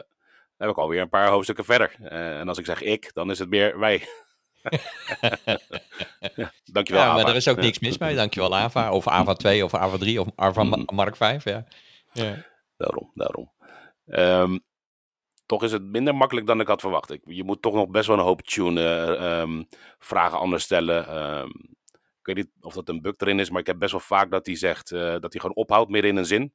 heb ik alweer een paar hoofdstukken verder. Eh, en als ik zeg ik, dan is het meer wij. Ja, dankjewel, Ja, maar Ava. er is ook Ja. niks mis mee. Dankjewel Ava. Of Ava 2 of Ava 3 of Ava Mhm. Mark 5. Ja. Ja. Daarom, daarom. Ehm, toch is het minder makkelijk dan ik had verwacht. Ik, je moet toch nog best wel een hoop tunen, eh, ehm, vragen anders stellen. Ehm, ik weet niet of dat een bug erin is, maar ik heb best wel vaak dat hij zegt eh, dat hij gewoon ophoudt midden in een zin.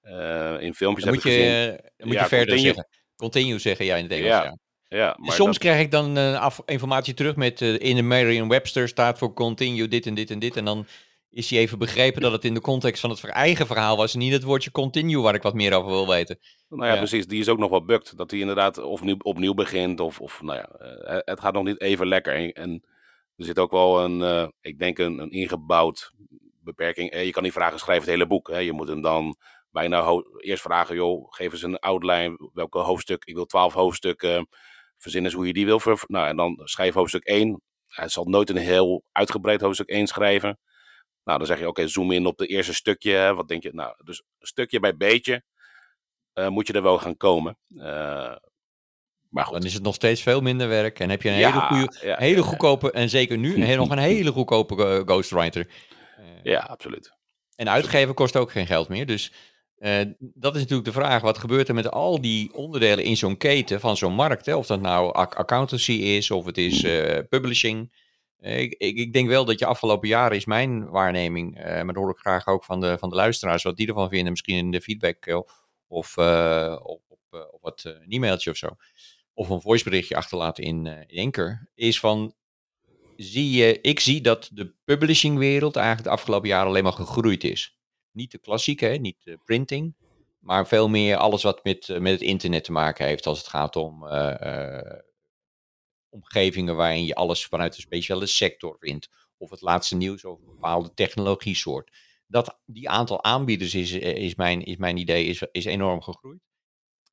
Eh, in filmpjes Dan heb moet ik je, gezien. dan moet Ja, je verder continue. zeggen. Continue zeggen jij in het Engels. Ja, Ja. Ja, maar Soms dat- krijg ik dan af, informatie terug met eh, in de Merriam-Webster staat voor continue dit en dit en dit. En dan is hij even begrepen dat het in de context van het eigen verhaal was. en Niet het woordje continue waar ik wat meer over wil weten. Nou ja, Ja. precies. Die is ook nog wel bugged. Dat hij inderdaad of nu, opnieuw begint. Of, of nou ja, eh, het gaat nog niet even lekker. En, en er zit ook wel een, ik denk een, een ingebouwd beperking. Je kan niet vragen, schrijf het hele boek. Hè. Je moet hem dan bijna eerst vragen, joh, geef eens een outline. Welke hoofdstuk, ik wil twaalf hoofdstukken. Verzin eens hoe je die wil. Ver, nou, en dan schrijf hoofdstuk 1. Hij zal nooit een heel uitgebreid hoofdstuk 1 schrijven. Nou, dan zeg je, oké, zoom in op het eerste stukje. Wat denk je? Nou, dus stukje bij beetje eh, moet je er wel gaan komen. Eh, maar goed. Dan is het nog steeds veel minder werk. En heb je een Ja, hele, goede, ja, hele goedkope, en zeker nu, een- nog een hele goedkope eh, ghostwriter. Ja, absoluut. En uitgeven kost ook geen geld meer. Dus eh, dat is natuurlijk de vraag. Wat gebeurt er met al die onderdelen in zo'n keten van zo'n markt? Hè? Of dat nou ac- accountancy is of het is eh, publishing. Eh, ik, ik, denk wel dat je afgelopen jaren is mijn waarneming. maar dat hoor ik graag ook van de, van de luisteraars. Wat die ervan vinden. Misschien in de feedback of, op, op, wat een e-mailtje of zo. Of een voiceberichtje achterlaten in, in. Is van zie je, ik zie dat de publishingwereld eigenlijk de afgelopen jaren alleen maar gegroeid is. Niet de klassieke, hè, niet de printing, maar veel meer alles wat met, eh, met het internet te maken heeft als het gaat om eh, eh, omgevingen waarin je alles vanuit een speciale sector vindt. Of het laatste nieuws over een bepaalde technologie soort. Dat, die aantal aanbieders is, is, mijn, is mijn idee is, is enorm gegroeid.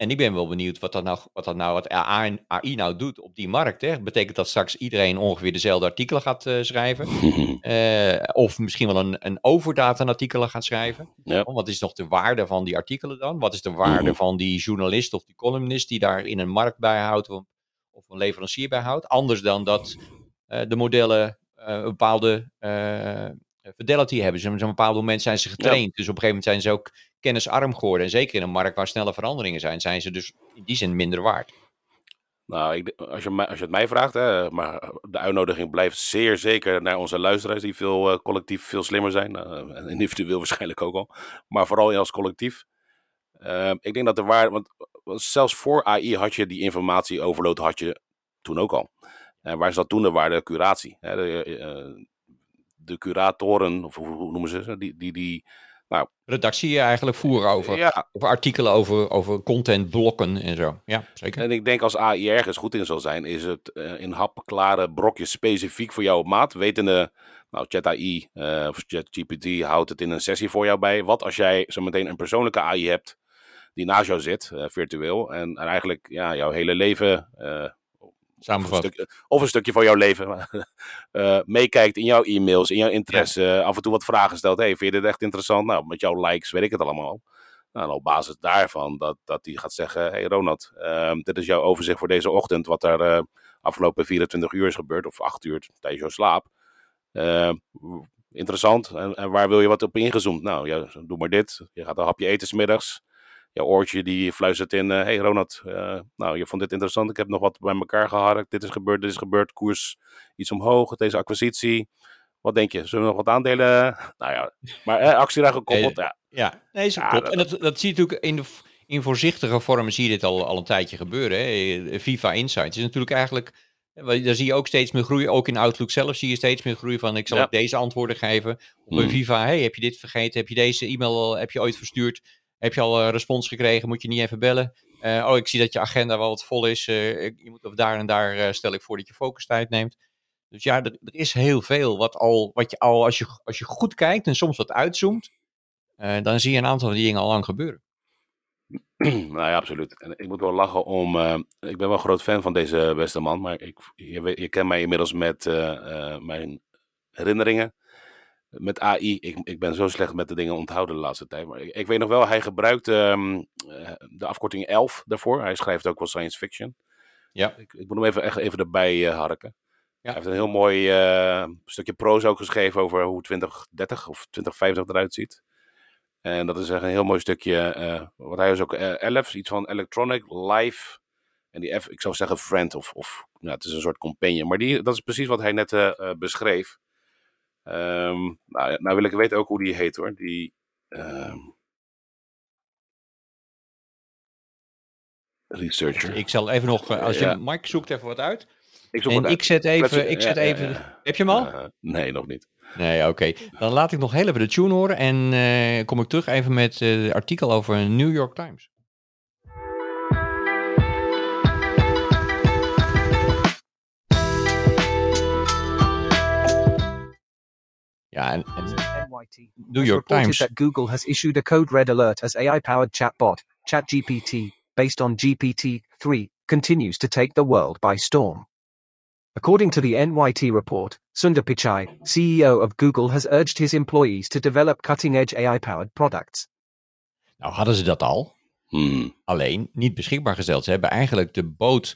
En ik ben wel benieuwd wat dat nou, wat, dat nou, wat AI, AI nou doet op die markt. Hè. Betekent dat straks iedereen ongeveer dezelfde artikelen gaat eh, schrijven? [LAUGHS] Eh, of misschien wel een, een overdata artikelen gaat schrijven? Ja. Oh, Wat is nog de waarde van die artikelen dan? Wat is de waarde Mhm. van die journalist of die columnist die daar in een markt bijhoudt of, of een leverancier bijhoudt? Anders dan dat eh, de modellen een bepaalde fidelity hebben. Dus op een bepaald moment zijn ze getraind. Dus op een gegeven moment zijn ze ook kennisarm geworden. En zeker in een markt waar snelle veranderingen zijn, zijn ze dus in die zin minder waard. Nou, ik, als, je, als je het mij vraagt, hè, maar de uitnodiging blijft zeer zeker naar onze luisteraars, die veel eh, collectief veel slimmer zijn. eh, en individueel [LAUGHS] waarschijnlijk ook al. Maar vooral als collectief. Eh, ik denk dat de waarde, want zelfs voor AI had je die informatie overload had je toen ook al. En waar zat toen de waarde curatie? Hè, de, uh, de curatoren, of hoe noemen ze ze, die, die, die nou, Redactie eigenlijk voeren over, ja, over artikelen over, over contentblokken en zo. Ja, zeker. En ik denk als AI ergens goed in zal zijn, is het uh, in hapklare brokjes specifiek voor jou op maat. Wetende, nou, ChatAI uh, of ChatGPT houdt het in een sessie voor jou bij. Wat als jij zo meteen een persoonlijke AI hebt die naast jou zit, uh, virtueel, en, en, eigenlijk ja, jouw hele leven Samenvat. Of, een stuk, of een stukje van jouw leven uh, [LAUGHS] meekijkt in jouw e-mails, in jouw interesse. Ja. af en toe wat vragen stelt. Hey, vind je dit echt interessant? Nou, met jouw likes weet ik het allemaal. Nou, en op basis daarvan dat, dat die gaat zeggen: Hey Ronald, uh, dit is jouw overzicht voor deze ochtend. Wat er uh, afgelopen 24 uur is gebeurd, of 8 uur tijdens jouw slaap. interessant. En, en, waar wil je wat op ingezoomd? Nou, ja, doe maar dit. Je gaat een hapje eten smiddags jouw oortje die fluistert in. Uh, hey Ronald, uh, nou je vond dit interessant. Ik heb nog wat bij elkaar geharkt. Dit is gebeurd, dit is gebeurd. Koers iets omhoog. Deze acquisitie. Wat denk je? Zullen we nog wat aandelen? [LAUGHS] Nou ja, maar eh, actie daar gekoppeld. Nee, ja, ja. nee, is ja, klopt. Dat, en dat, dat zie je natuurlijk in, de, in voorzichtige vorm zie je dit al, al een tijdje gebeuren. Hè. Viva Insights is natuurlijk eigenlijk... Daar zie je ook steeds meer groei. Ook in Outlook zelf zie je steeds meer groei van... ik zal ja. deze antwoorden geven. Op een Viva, hey, heb je dit vergeten? Heb je deze e-mail heb je ooit verstuurd? Heb je al uh, respons gekregen? Moet je niet even bellen? Uh, oh, ik zie dat je agenda wel wat vol is. Uh, je moet of daar en daar stel ik voor dat je focus tijd neemt. Dus ja, er, is heel veel wat, al, wat je al, als je, als je goed kijkt en soms wat uitzoomt, dan zie je een aantal van die dingen al lang gebeuren. [CLEARS THROAT] nou ja, absoluut. En ik moet wel lachen om. ik ben wel een groot fan van deze beste man, maar ik, je, je mij inmiddels met mijn herinneringen met AI, ik, ik ben zo slecht met de dingen onthouden de laatste tijd. Maar ik, ik weet nog wel, hij gebruikt um, de afkorting 11 daarvoor. Hij schrijft ook wel science fiction. Ja. Ik, ik moet hem even, echt even erbij uh, harken. Ja. Hij heeft een heel mooi uh, stukje proza ook geschreven over hoe 2030 of 2050 eruit ziet. En dat is echt een heel mooi stukje. Uh, wat hij is ook 11, iets van electronic, live. En die F, ik zou zeggen friend of, of nou, het is een soort companion. Maar die, dat is precies wat hij net beschreef. Um, nou, nou, wil ik weten ook hoe die heet hoor. Die. Um... Researcher. Ik zal even nog, als je, ja. Mike zoekt even wat uit. Ik en ik zet even, ik zet ja, even, ja, heb je hem al? Uh, nee, nog niet. Nee, oké. Dan laat ik nog heel even de tune horen en uh, kom ik terug even met uh, het artikel over New York Times. Ja, en, en NYT New York reported Times. that Google has issued a code red alert as AI-powered chatbot, ChatGPT, based on GPT-3, continues to take the world by storm. According to the NYT report, Sundar Pichai, CEO of Google, has urged his employees to develop cutting-edge AI-powered products. Nou hadden ze dat al, Hmm. alleen niet beschikbaar gesteld. Ze hebben eigenlijk de boot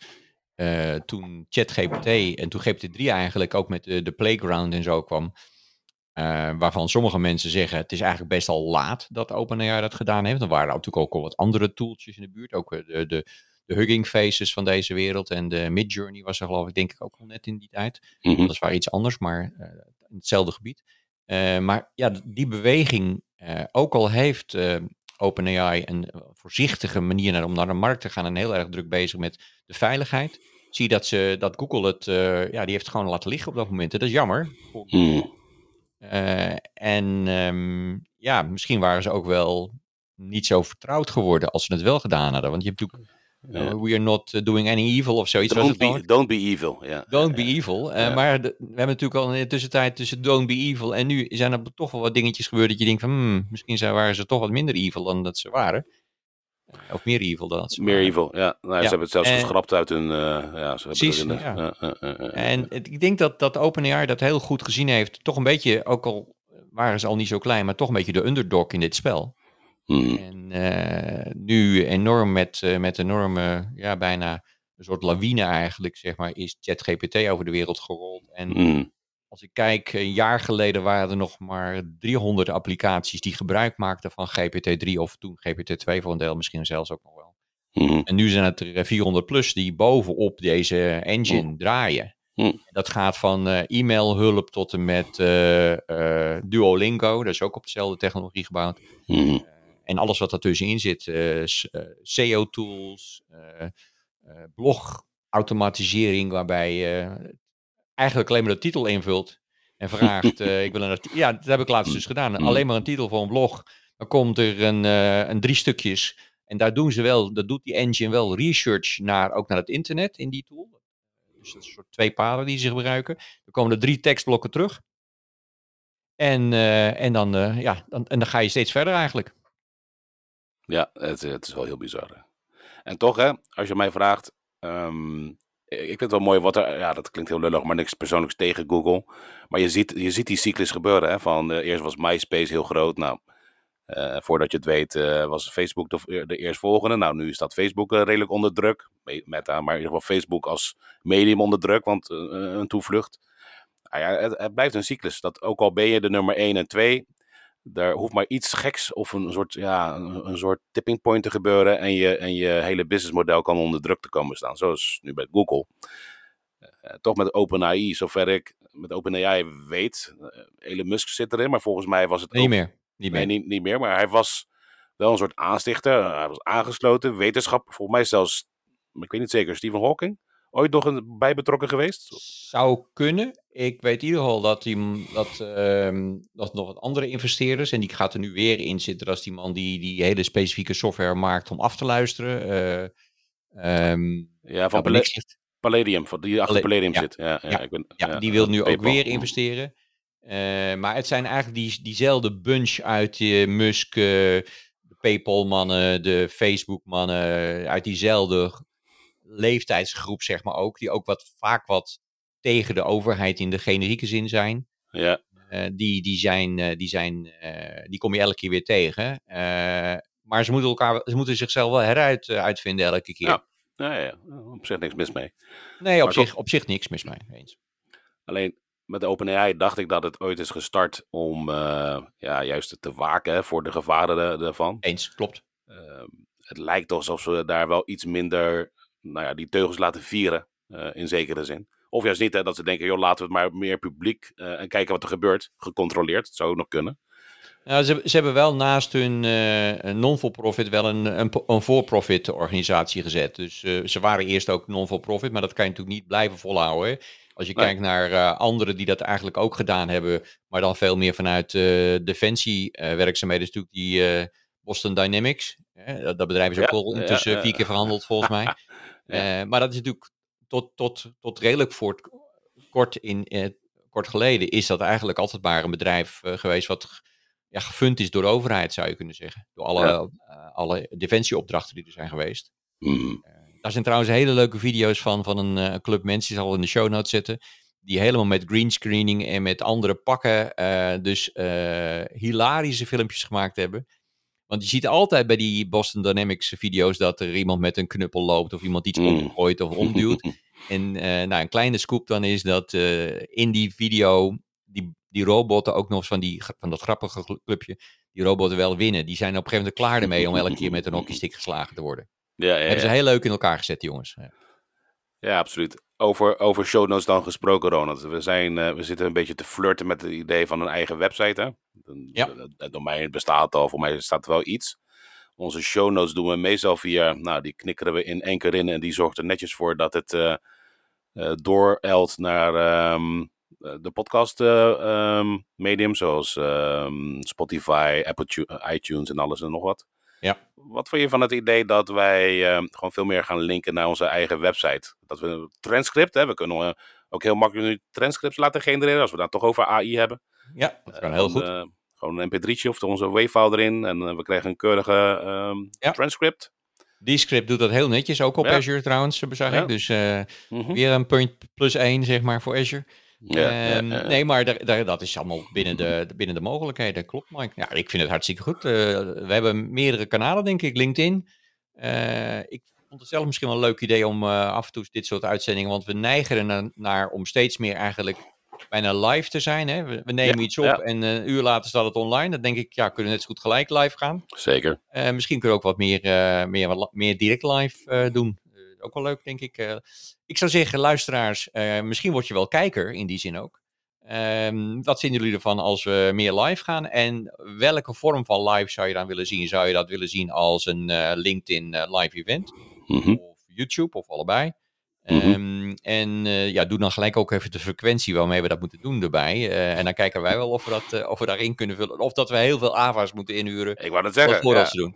eh, toen ChatGPT en toen GPT-3 eigenlijk ook met de, de Playground en zo kwam. Eh, waarvan sommige mensen zeggen het is eigenlijk best al laat dat OpenAI dat gedaan heeft. Er waren natuurlijk ook al wat andere tooltjes in de buurt. Ook eh, de, de, de Hugging Faces van deze wereld en de Midjourney was er geloof ik denk ik ook al net in die tijd. Mhm. Dat is waar iets anders, maar eh, in hetzelfde gebied. Maar ja, die beweging, ook al heeft OpenAI een voorzichtige manier naar, om naar de markt te gaan en heel erg druk bezig met de veiligheid, zie je dat, ze, dat Google het, ja, die heeft het gewoon laten liggen op dat moment. En dat is jammer. voor Eh, en ehm, ja, misschien waren ze ook wel niet zo vertrouwd geworden als ze het wel gedaan hadden. Want je hebt natuurlijk, eh, we are not eh, doing any evil of zoiets. Don't, be, don't be evil. Don't be evil. Maar de- we hebben natuurlijk al in de tussentijd tussen don't be evil en nu zijn er toch wel wat dingetjes gebeurd dat je denkt van hmm, misschien zijn, waren ze toch wat minder evil dan dat ze waren. Of meer evil dan dat ze Meer evil, ja. Nou, Ja. Ze hebben het zelfs En- geschrapt uit hun... eh, ja, ze Precies, het ja. En het- ik denk dat, dat OpenAI dat heel goed gezien heeft. Toch een beetje, ook al waren ze al niet zo klein, maar toch een beetje de underdog in dit spel. Hmm. En eh, nu enorm met, eh, met enorme, ja, bijna een soort lawine eigenlijk, zeg maar, is ChatGPT over de wereld gerold. En Hmm. Als ik kijk, een jaar geleden waren er nog maar 300 applicaties die gebruik maakten van GPT-3 of toen GPT-2 voor een deel, misschien zelfs ook nog wel. Hmm. En nu zijn het er 400 plus die bovenop deze engine draaien. Hmm. Dat gaat van eh, e-mailhulp tot en met eh, eh, Duolingo, dat is ook op dezelfde technologie gebouwd. En alles wat daartussenin zit, eh, SEO-tools, blog-automatisering, waarbij je eigenlijk alleen maar de titel invult en vraagt, [LAUGHS] ik wil een Ja, dat heb ik laatst dus gedaan. Alleen maar een titel voor een blog. Dan komt er een, een drie stukjes en daar doen ze wel, dat doet die engine wel research naar, ook naar het internet in die tool. Dus dat is een soort twee paden die ze gebruiken. Dan komen er drie tekstblokken terug. En, uh, en, dan, uh, ja, dan, en dan ga je steeds verder eigenlijk. Ja, het, het is wel heel bizar. En toch, hè, als je mij vraagt. Um, ik vind het wel mooi wat er. Ja, dat klinkt heel lullig, maar niks persoonlijks tegen Google. Maar je ziet, je ziet die cyclus gebeuren. Hè, van uh, eerst was MySpace heel groot. Nou, uh, voordat je het weet uh, was Facebook de, de eerstvolgende. Nou, nu staat Facebook redelijk onder druk. Meta, maar in ieder geval Facebook als medium onder druk, want een toevlucht. Ah ja, het, het, blijft een cyclus. Dat ook al ben je de nummer 1 en 2, er hoeft maar iets geks of een soort, ja, een, een soort tipping point te gebeuren en je, en je hele businessmodel kan onder druk te komen staan. Zoals nu bij Google. toch met OpenAI, zover ik met OpenAI weet. Elon Musk zit erin, maar volgens mij was het niet meer. Niet meer. Nee, niet, niet meer. Maar hij was wel een soort aanstichter. Hij was aangesloten. Wetenschap, volgens mij zelfs, ik weet niet zeker, Stephen Hawking. Ooit nog een, bij betrokken geweest? Zou kunnen. Ik weet in ieder geval dat, die, dat, uh, dat nog wat andere investeerders, en die gaat er nu weer in zitten, als die man die die hele specifieke software maakt om af te luisteren. Uh, um, ja, van Palladium, Palladium, die achter Palladium zit. Ja, ja, ja, ik ben, ja, die wil nu ook weer investeren. Uh, maar het zijn eigenlijk die, diezelfde bunch uit uh, Musk, uh, de PayPal-mannen, de Facebook-mannen, uit diezelfde leeftijdsgroep, zeg maar ook, die ook wat, vaak wat tegen de overheid in de generieke zin zijn. Ja. die, die, zijn, die, zijn, die kom je elke keer weer tegen. maar ze moeten, elkaar, ze moeten zichzelf wel heruit uitvinden elke keer. Ja. Ja, ja, op zich niks mis mee. Nee, op, zich, op zich niks mis mee. Eens. Alleen, met OpenAI dacht ik dat het ooit is gestart om uh, ja, juist te waken voor de gevaren daarvan. Eens, klopt. Uh, het lijkt alsof ze daar wel iets minder, nou ja, die teugels laten vieren, uh, in zekere zin. Of juist niet, hè, dat ze denken, joh, laten we het maar meer publiek en kijken wat er gebeurt, gecontroleerd. Het zou ook nog kunnen. Nou, ze, ze hebben wel naast hun non-for-profit wel een, een, een for-profit organisatie gezet. Dus ze waren eerst ook non-for-profit, maar dat kan je natuurlijk niet blijven volhouden. Als je kijkt naar uh, anderen die dat eigenlijk ook gedaan hebben, maar dan veel meer vanuit defensiewerkzaamheden, is natuurlijk die Boston Dynamics. dat, dat bedrijf is ook al intussen vier keer verhandeld volgens mij. [LAUGHS] maar dat is natuurlijk tot, tot, tot redelijk voort, kort, in, kort geleden is dat eigenlijk altijd maar een bedrijf geweest wat ja, gefund is door de overheid, zou je kunnen zeggen. Door alle, alle defensieopdrachten die er zijn geweest. Mm. Daar zijn trouwens hele leuke video's van, van een uh, club mensen, die zal in de show notes zetten. Die helemaal met greenscreening en met andere pakken, dus hilarische filmpjes gemaakt hebben. Want je ziet altijd bij die Boston Dynamics video's dat er iemand met een knuppel loopt of iemand iets mm. omgooit of omduwt. [LAUGHS] en nou, een kleine scoop dan is dat in die video die, die robotten ook nog van, die, van dat grappige clubje, die robotten wel winnen. Die zijn op een gegeven moment klaar ermee om elke keer met een hockeystick geslagen te worden. Ja, ja, Hebben ze heel leuk in elkaar gezet, die jongens. Ja, ja absoluut. Over, over show notes dan gesproken, Ronald. We, zijn, uh, we zitten een beetje te flirten met het idee van een eigen website. Hè? Ja. Het domein bestaat al, voor mij staat er wel iets. Onze show notes doen we meestal via, nou, die knikkeren we in één keer in en die zorgt er netjes voor dat het uh, uh, doorelt naar um, de podcast um, medium, zoals um, Spotify, Apple iTunes en alles en nog wat. Ja. Wat vond je van het idee dat wij uh, gewoon veel meer gaan linken naar onze eigen website? Dat we een transcript, hè, we kunnen uh, ook heel makkelijk nu transcripts laten genereren als we daar toch over AI hebben. Ja, dat kan heel goed. Uh, gewoon een mp3'tje of onze wave-file erin en we krijgen een keurige um, ja. transcript. Die script doet dat heel netjes, ook op ja. Azure trouwens, zag ja. ik. Dus mm -hmm. weer een punt plus één, zeg maar, voor Azure. Ja, um, ja, nee, maar daar, daar, dat is allemaal binnen de, binnen de mogelijkheden. Klopt, Mike. Ja, ik vind het hartstikke goed. Uh, we hebben meerdere kanalen, denk ik. LinkedIn. Uh, ik vond het zelf misschien wel een leuk idee om uh, af en toe dit soort uitzendingen. Want we neigen er naar, naar om steeds meer eigenlijk bijna live te zijn. Hè? We, we nemen iets op en een uur later staat het online. Dan denk ik, ja, kunnen we net zo goed gelijk live gaan. Zeker. misschien kunnen we ook wat meer, meer, meer direct live doen. Ook wel leuk, denk ik ik zou zeggen, luisteraars, uh, misschien word je wel kijker in die zin ook. Ehm, wat vinden jullie ervan als we meer live gaan? En welke vorm van live zou je dan willen zien? Zou je dat willen zien als een eh, LinkedIn eh, live event? Mhm. Of YouTube of allebei? Mhm. Ehm, en eh, ja, doe dan gelijk ook even de frequentie waarmee we dat moeten doen erbij. Eh, en dan kijken wij wel of we, dat, eh, of we daarin kunnen vullen. Of dat we heel veel AVA's moeten inhuren. Ik wou Om het zeggen, voor ja, ons te doen.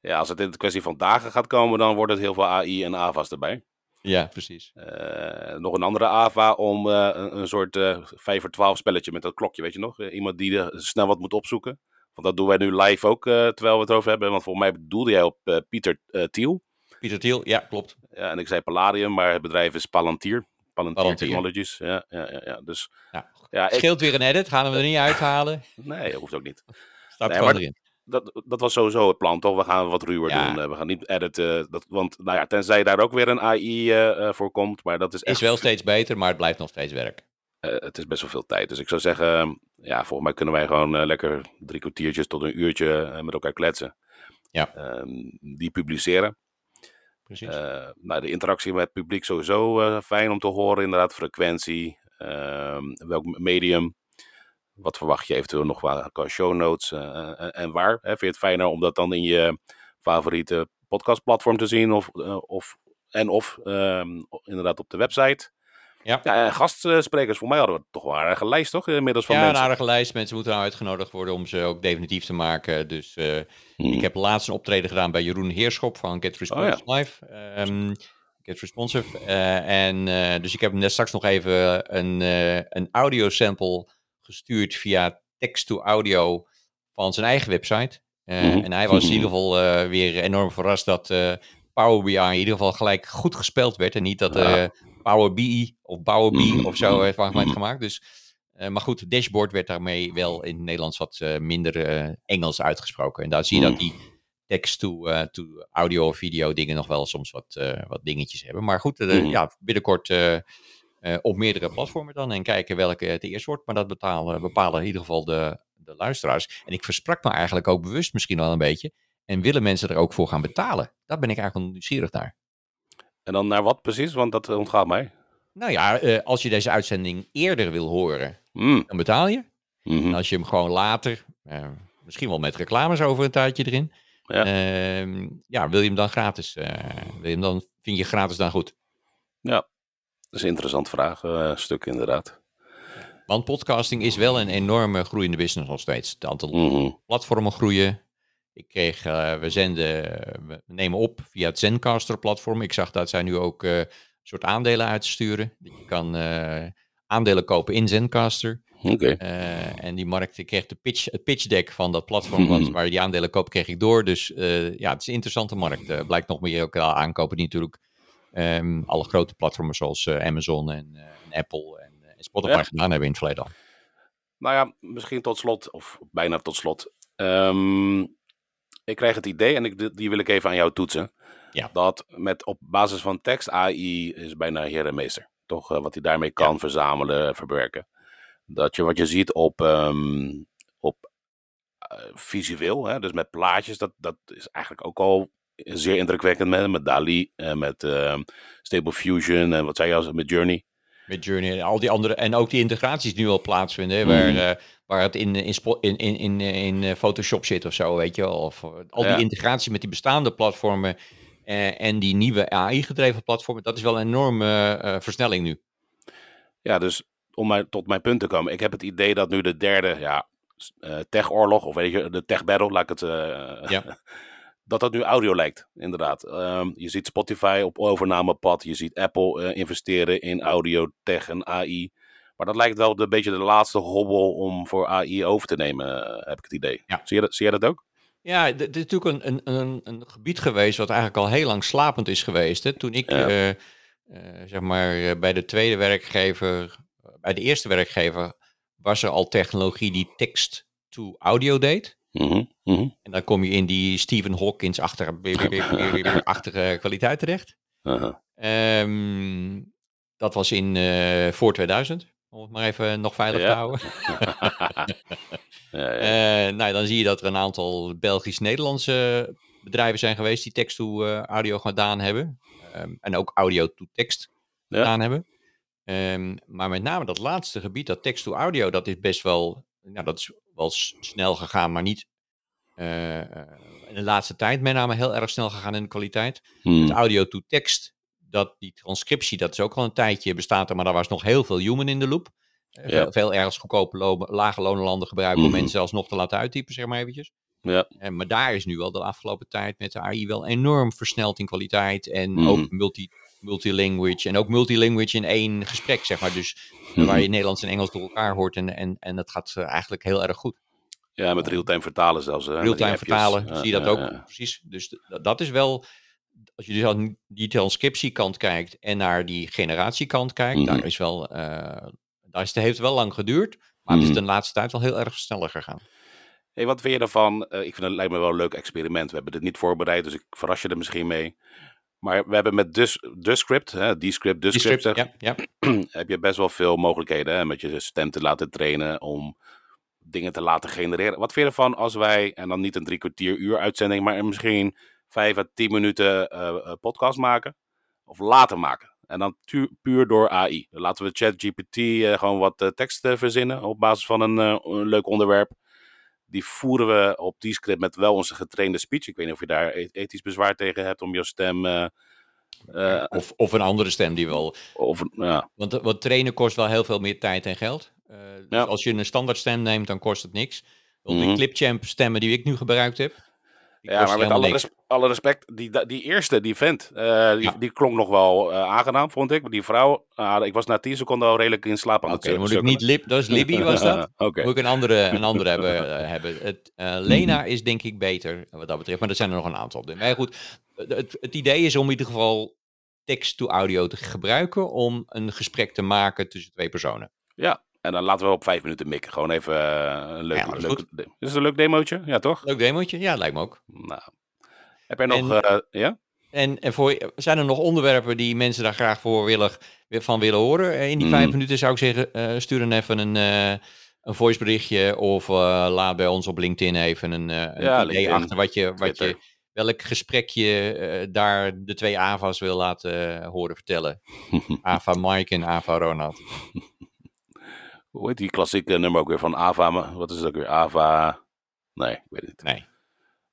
Ja, als het in de kwestie van dagen gaat komen, dan wordt het heel veel AI en AVA's erbij. Ja, precies. Eh, nog een andere AVA om eh, een, een soort eh 5 voor 12 spelletje met dat klokje, weet je nog? Iemand die er snel wat moet opzoeken. Want dat doen wij nu live ook, terwijl we het over hebben. Want volgens mij bedoelde jij op Pieter Thiel. Pieter Thiel, ja, klopt. Ja, en ik zei Palladium, maar het bedrijf is Palantir. Palantir, Palantir. Technologies. Ja, ja, ja, ja. Dus Ja. ja, ik, Scheelt weer een edit, gaan we er niet uithalen. nee, dat hoeft ook niet. Staat Nee, gewoon maar- erin. Dat, dat was sowieso het plan, toch? We gaan wat ruwer Ja. doen. Eh, we gaan niet editen. Dat, want, nou ja, tenzij daar ook weer een AI eh, eh, voor komt. Maar dat is echt Is wel steeds beter, maar het blijft nog steeds werk. Het is best wel veel tijd. Dus ik zou zeggen, ja, volgens mij kunnen wij gewoon lekker drie kwartiertjes tot een uurtje met elkaar kletsen. Ja. Ehm, die publiceren. Precies. Nou, de interactie met het publiek sowieso fijn om te horen. Inderdaad, frequentie. ehm, welk medium. Wat verwacht je eventueel nog qua show notes eh, en, en waar? Hè? Vind je het fijner om dat dan in je favoriete podcastplatform te zien? Of, eh, of, en of ehm, inderdaad op de website? Ja. ja gastsprekers, voor mij hadden we toch wel een aardige lijst, toch? Inmiddels van ja, een mensen. aardige lijst. Mensen moeten nou uitgenodigd worden om ze ook definitief te maken. Dus eh, Hmm. ik heb laatst een optreden gedaan bij Jeroen Heerschop van Get Responsive Oh, Live. Ehm, Get Responsive. Eh, en, eh, dus ik heb net straks nog even een, eh een audio sample gestuurd via text-to-audio van zijn eigen website. Eh, Mhm. En hij was in ieder geval eh, weer enorm verrast dat eh, Power BI in ieder geval gelijk goed gespeld werd. En niet dat Ja. Power BI of Power BI Mhm. of zo heeft Mhm. gemaakt. Dus, maar goed, dashboard werd daarmee wel in het Nederlands wat minder Engels uitgesproken. En daar zie je dat Mhm. die text-to-audio of video dingen nog wel soms wat, wat dingetjes hebben. Maar goed, Mhm. ja, binnenkort eh, eh, op meerdere platformen dan en kijken welke het eerst wordt. Maar dat betalen, bepalen in ieder geval de, de luisteraars. En ik versprak me eigenlijk ook bewust misschien wel een beetje. En willen mensen er ook voor gaan betalen? Daar ben ik eigenlijk nieuwsgierig naar. En dan naar wat precies? Want dat ontgaat mij. Nou ja, eh, als je deze uitzending eerder wil horen, Hmm. dan betaal je. Mhm. En als je hem gewoon later, eh, misschien wel met reclames over een tijdje erin. Ja. Ehm, ja, wil je hem dan gratis? eh, wil je hem dan, vind je gratis dan goed? Dat is een interessant vraag, eh, inderdaad. Want podcasting is wel een enorme groeiende business nog steeds. Het aantal Mhm. platformen groeien. Ik kreeg, eh, we zenden, we nemen op via het Zencaster platform. Ik zag dat zij nu ook eh, een soort aandelen uitsturen. Je kan aandelen kopen in Zencaster. Oké. Eh, en die markt, ik kreeg de pitch, het pitch deck van dat platform wat, waar je die aandelen koopt, kreeg ik door. Dus ja, het is een interessante markt. Blijkt nog meer ook aankopen die natuurlijk ehm, alle grote platformen zoals eh, Amazon en, eh, en Apple en, eh, Spotify Ja. gedaan hebben in het verleden al. Nou ja, misschien tot slot, of bijna tot slot. Ehm, ik krijg het idee, en ik, die wil ik even aan jou toetsen. Ja. Dat met op basis van tekst AI is bijna heer en meester. Toch wat hij daarmee kan verzamelen, verwerken. Dat je wat je ziet op, ehm, op visueel, hè, dus met plaatjes, dat, dat is eigenlijk ook al zeer indrukwekkend met, met DALI, en met ehm, Stable Fusion en wat zei je als met Journey. Met Journey en al die andere. En ook die integraties die nu al plaatsvinden. hè. Waar, eh, waar het in, in, in, in, in, in eh, Photoshop zit of zo, weet je wel. Of eh, al die Ja. integratie met die bestaande platformen. eh, en die nieuwe AI-gedreven platformen. Dat is wel een enorme eh, versnelling nu. Ja, dus om maar tot mijn punt te komen. Ik heb het idee dat nu de derde ja, eh, tech-oorlog, of weet je, de tech-battle, laat ik het... eh, Ja. [LAUGHS] dat dat nu audio lijkt, inderdaad. Ehm, je ziet Spotify op overnamepad. Je ziet Apple eh, investeren in audio, tech en AI. Maar dat lijkt wel een beetje de laatste hobbel om voor AI over te nemen, eh, heb ik het idee. Ja. Zie, je dat, zie jij dat ook? Ja, dit is natuurlijk een, een, een, een gebied geweest wat eigenlijk al heel lang slapend is geweest. Hè. Toen ik Ja. eh, zeg maar bij de tweede werkgever, bij de eerste werkgever, was er al technologie die text to audio deed. Mhm, mhm, En dan kom je in die Stephen Hawkins-achtige [LAUGHS] achtige kwaliteit terecht. Ehm, dat was in eh, voor 2000, om het maar even nog veilig Ja. te houden. [LAUGHS] ja, ja. Eh, nou, dan zie je dat er een aantal Belgisch-Nederlandse bedrijven zijn geweest die text-to-audio gedaan hebben. Ehm, en ook audio-to-text Ja. gedaan hebben. Ehm, maar met name dat laatste gebied, dat text-to-audio, dat is best wel, nou, dat is wel s- snel gegaan, maar niet eh, eh, in de laatste tijd met name heel erg snel gegaan in de kwaliteit. Hmm. Het audio-to-text, dat, die transcriptie, dat is ook al een tijdje bestaat er, maar daar was nog heel veel human in de loop. Eh, Ja. Veel, veel ergens goedkope lage lonenlanden gebruiken om mensen zelfs nog te laten uittypen, zeg maar eventjes. Ja. En, maar daar is nu wel de afgelopen tijd met de AI wel enorm versneld in kwaliteit. En Mhm. ook multi, multilanguage. En ook multilanguage in één gesprek, zeg maar. Dus eh, Mhm. waar je Nederlands en Engels door elkaar hoort. En, en, en dat gaat eh, eigenlijk heel erg goed. Ja, met real-time vertalen zelfs. Real-time vertalen, Ja, zie je dat ja, ook ja. precies. Dus dat is wel, als je dus aan die transcriptiekant kijkt en naar die generatiekant kijkt, Mhm. daar is wel, eh, daar is, het heeft wel lang geduurd, maar het is de laatste tijd wel heel erg sneller gegaan. Hey, wat vind je ervan? Eh, ik vind het lijkt me wel een leuk experiment. We hebben dit niet voorbereid, dus ik verras je er misschien mee. Maar we hebben met dus, de script, hè, die script, de script, ja, ja. [CLEARS THROAT] heb je best wel veel mogelijkheden hè, met je stem te laten trainen om dingen te laten genereren. Wat vind je ervan als wij, en dan niet een drie kwartier uur uitzending, maar misschien vijf à tien minuten eh, eh, podcast maken? Of laten maken? En dan puur door AI. Dan laten we ChatGPT eh gewoon wat tekst eh, verzinnen op basis van een, een leuk onderwerp. Die voeren we op die script met wel onze getrainde speech. Ik weet niet of je daar e- ethisch bezwaar tegen hebt om je stem. eh, eh, Of, of een andere stem die wel of, ja. Want, eh, trainen kost wel heel veel meer tijd en geld. Eh, dus Ja. als je een standaard stem neemt, dan kost het niks. Want Mhm. die Clipchamp stemmen die ik nu gebruikt heb, die Ja, maar met alle, res- alle respect, die, die eerste, die vent, eh, die, Ja. die klonk nog wel eh, aangenaam, vond ik. Maar die vrouw, ah, ik was na 10 seconden al redelijk in slaap aan het dan moet ik niet Lib, dat is Libby [LAUGHS] was dat. Oké. Moet ik een andere, een andere hebben. eh, [LAUGHS] hebben. Het, eh, Lena is denk ik beter wat dat betreft, maar er zijn er nog een aantal. Maar goed, het, het idee is om in ieder geval text-to-audio te gebruiken om een gesprek te maken tussen twee personen. Ja, en dan laten we op vijf minuten mikken. Gewoon even eh, een leuk, Ja, dat is leuk de- Is het een leuk demootje? Ja, toch? Leuk demootje? Ja, lijkt me ook. Nou. Heb jij nog, En- eh, ja? En, en voor, zijn er nog onderwerpen die mensen daar graag voor willen, van willen horen? Eh, In die Mhm. vijf minuten zou ik zeggen, eh, stuur dan even een, eh een voiceberichtje of eh, laat bij ons op LinkedIn even een, een Ja, idee LinkedIn, achter wat je, wat Twitter. je, welk gesprekje eh, daar de twee AVA's wil laten horen vertellen. [LAUGHS] AVA Mike en AVA Ronald. Hoe heet die klassieke nummer ook weer van Ava? maar Wat is het ook weer? Ava... Nee, ik weet het niet.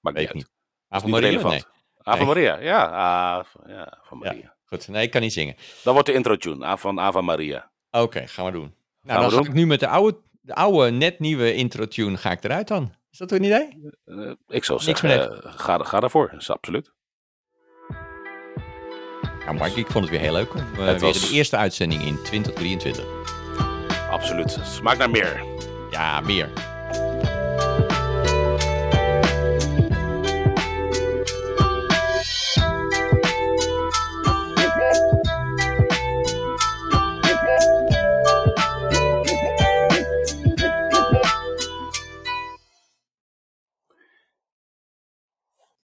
Nee, weet ik niet niet. AVA Niet Maria? relevant. Nee. Ava Nee. Maria, ja. Ava, ja, van Ja. Maria. Goed, nee, ik kan niet zingen. Dat wordt de intro tune Ava- van Ava Maria. Oké, gaan we doen. Nou, dan ga doen. ik nu met de oude, de oude net nieuwe intro-tune ga ik eruit dan. Is dat een idee? Eh, ik zou zeggen, eh, ga, ga daarvoor. Dat is absoluut. Ja, Mike, ik vond het weer heel leuk. We Het weer was- de eerste uitzending in 2023. Absoluut. Smaakt naar meer. Ja, meer.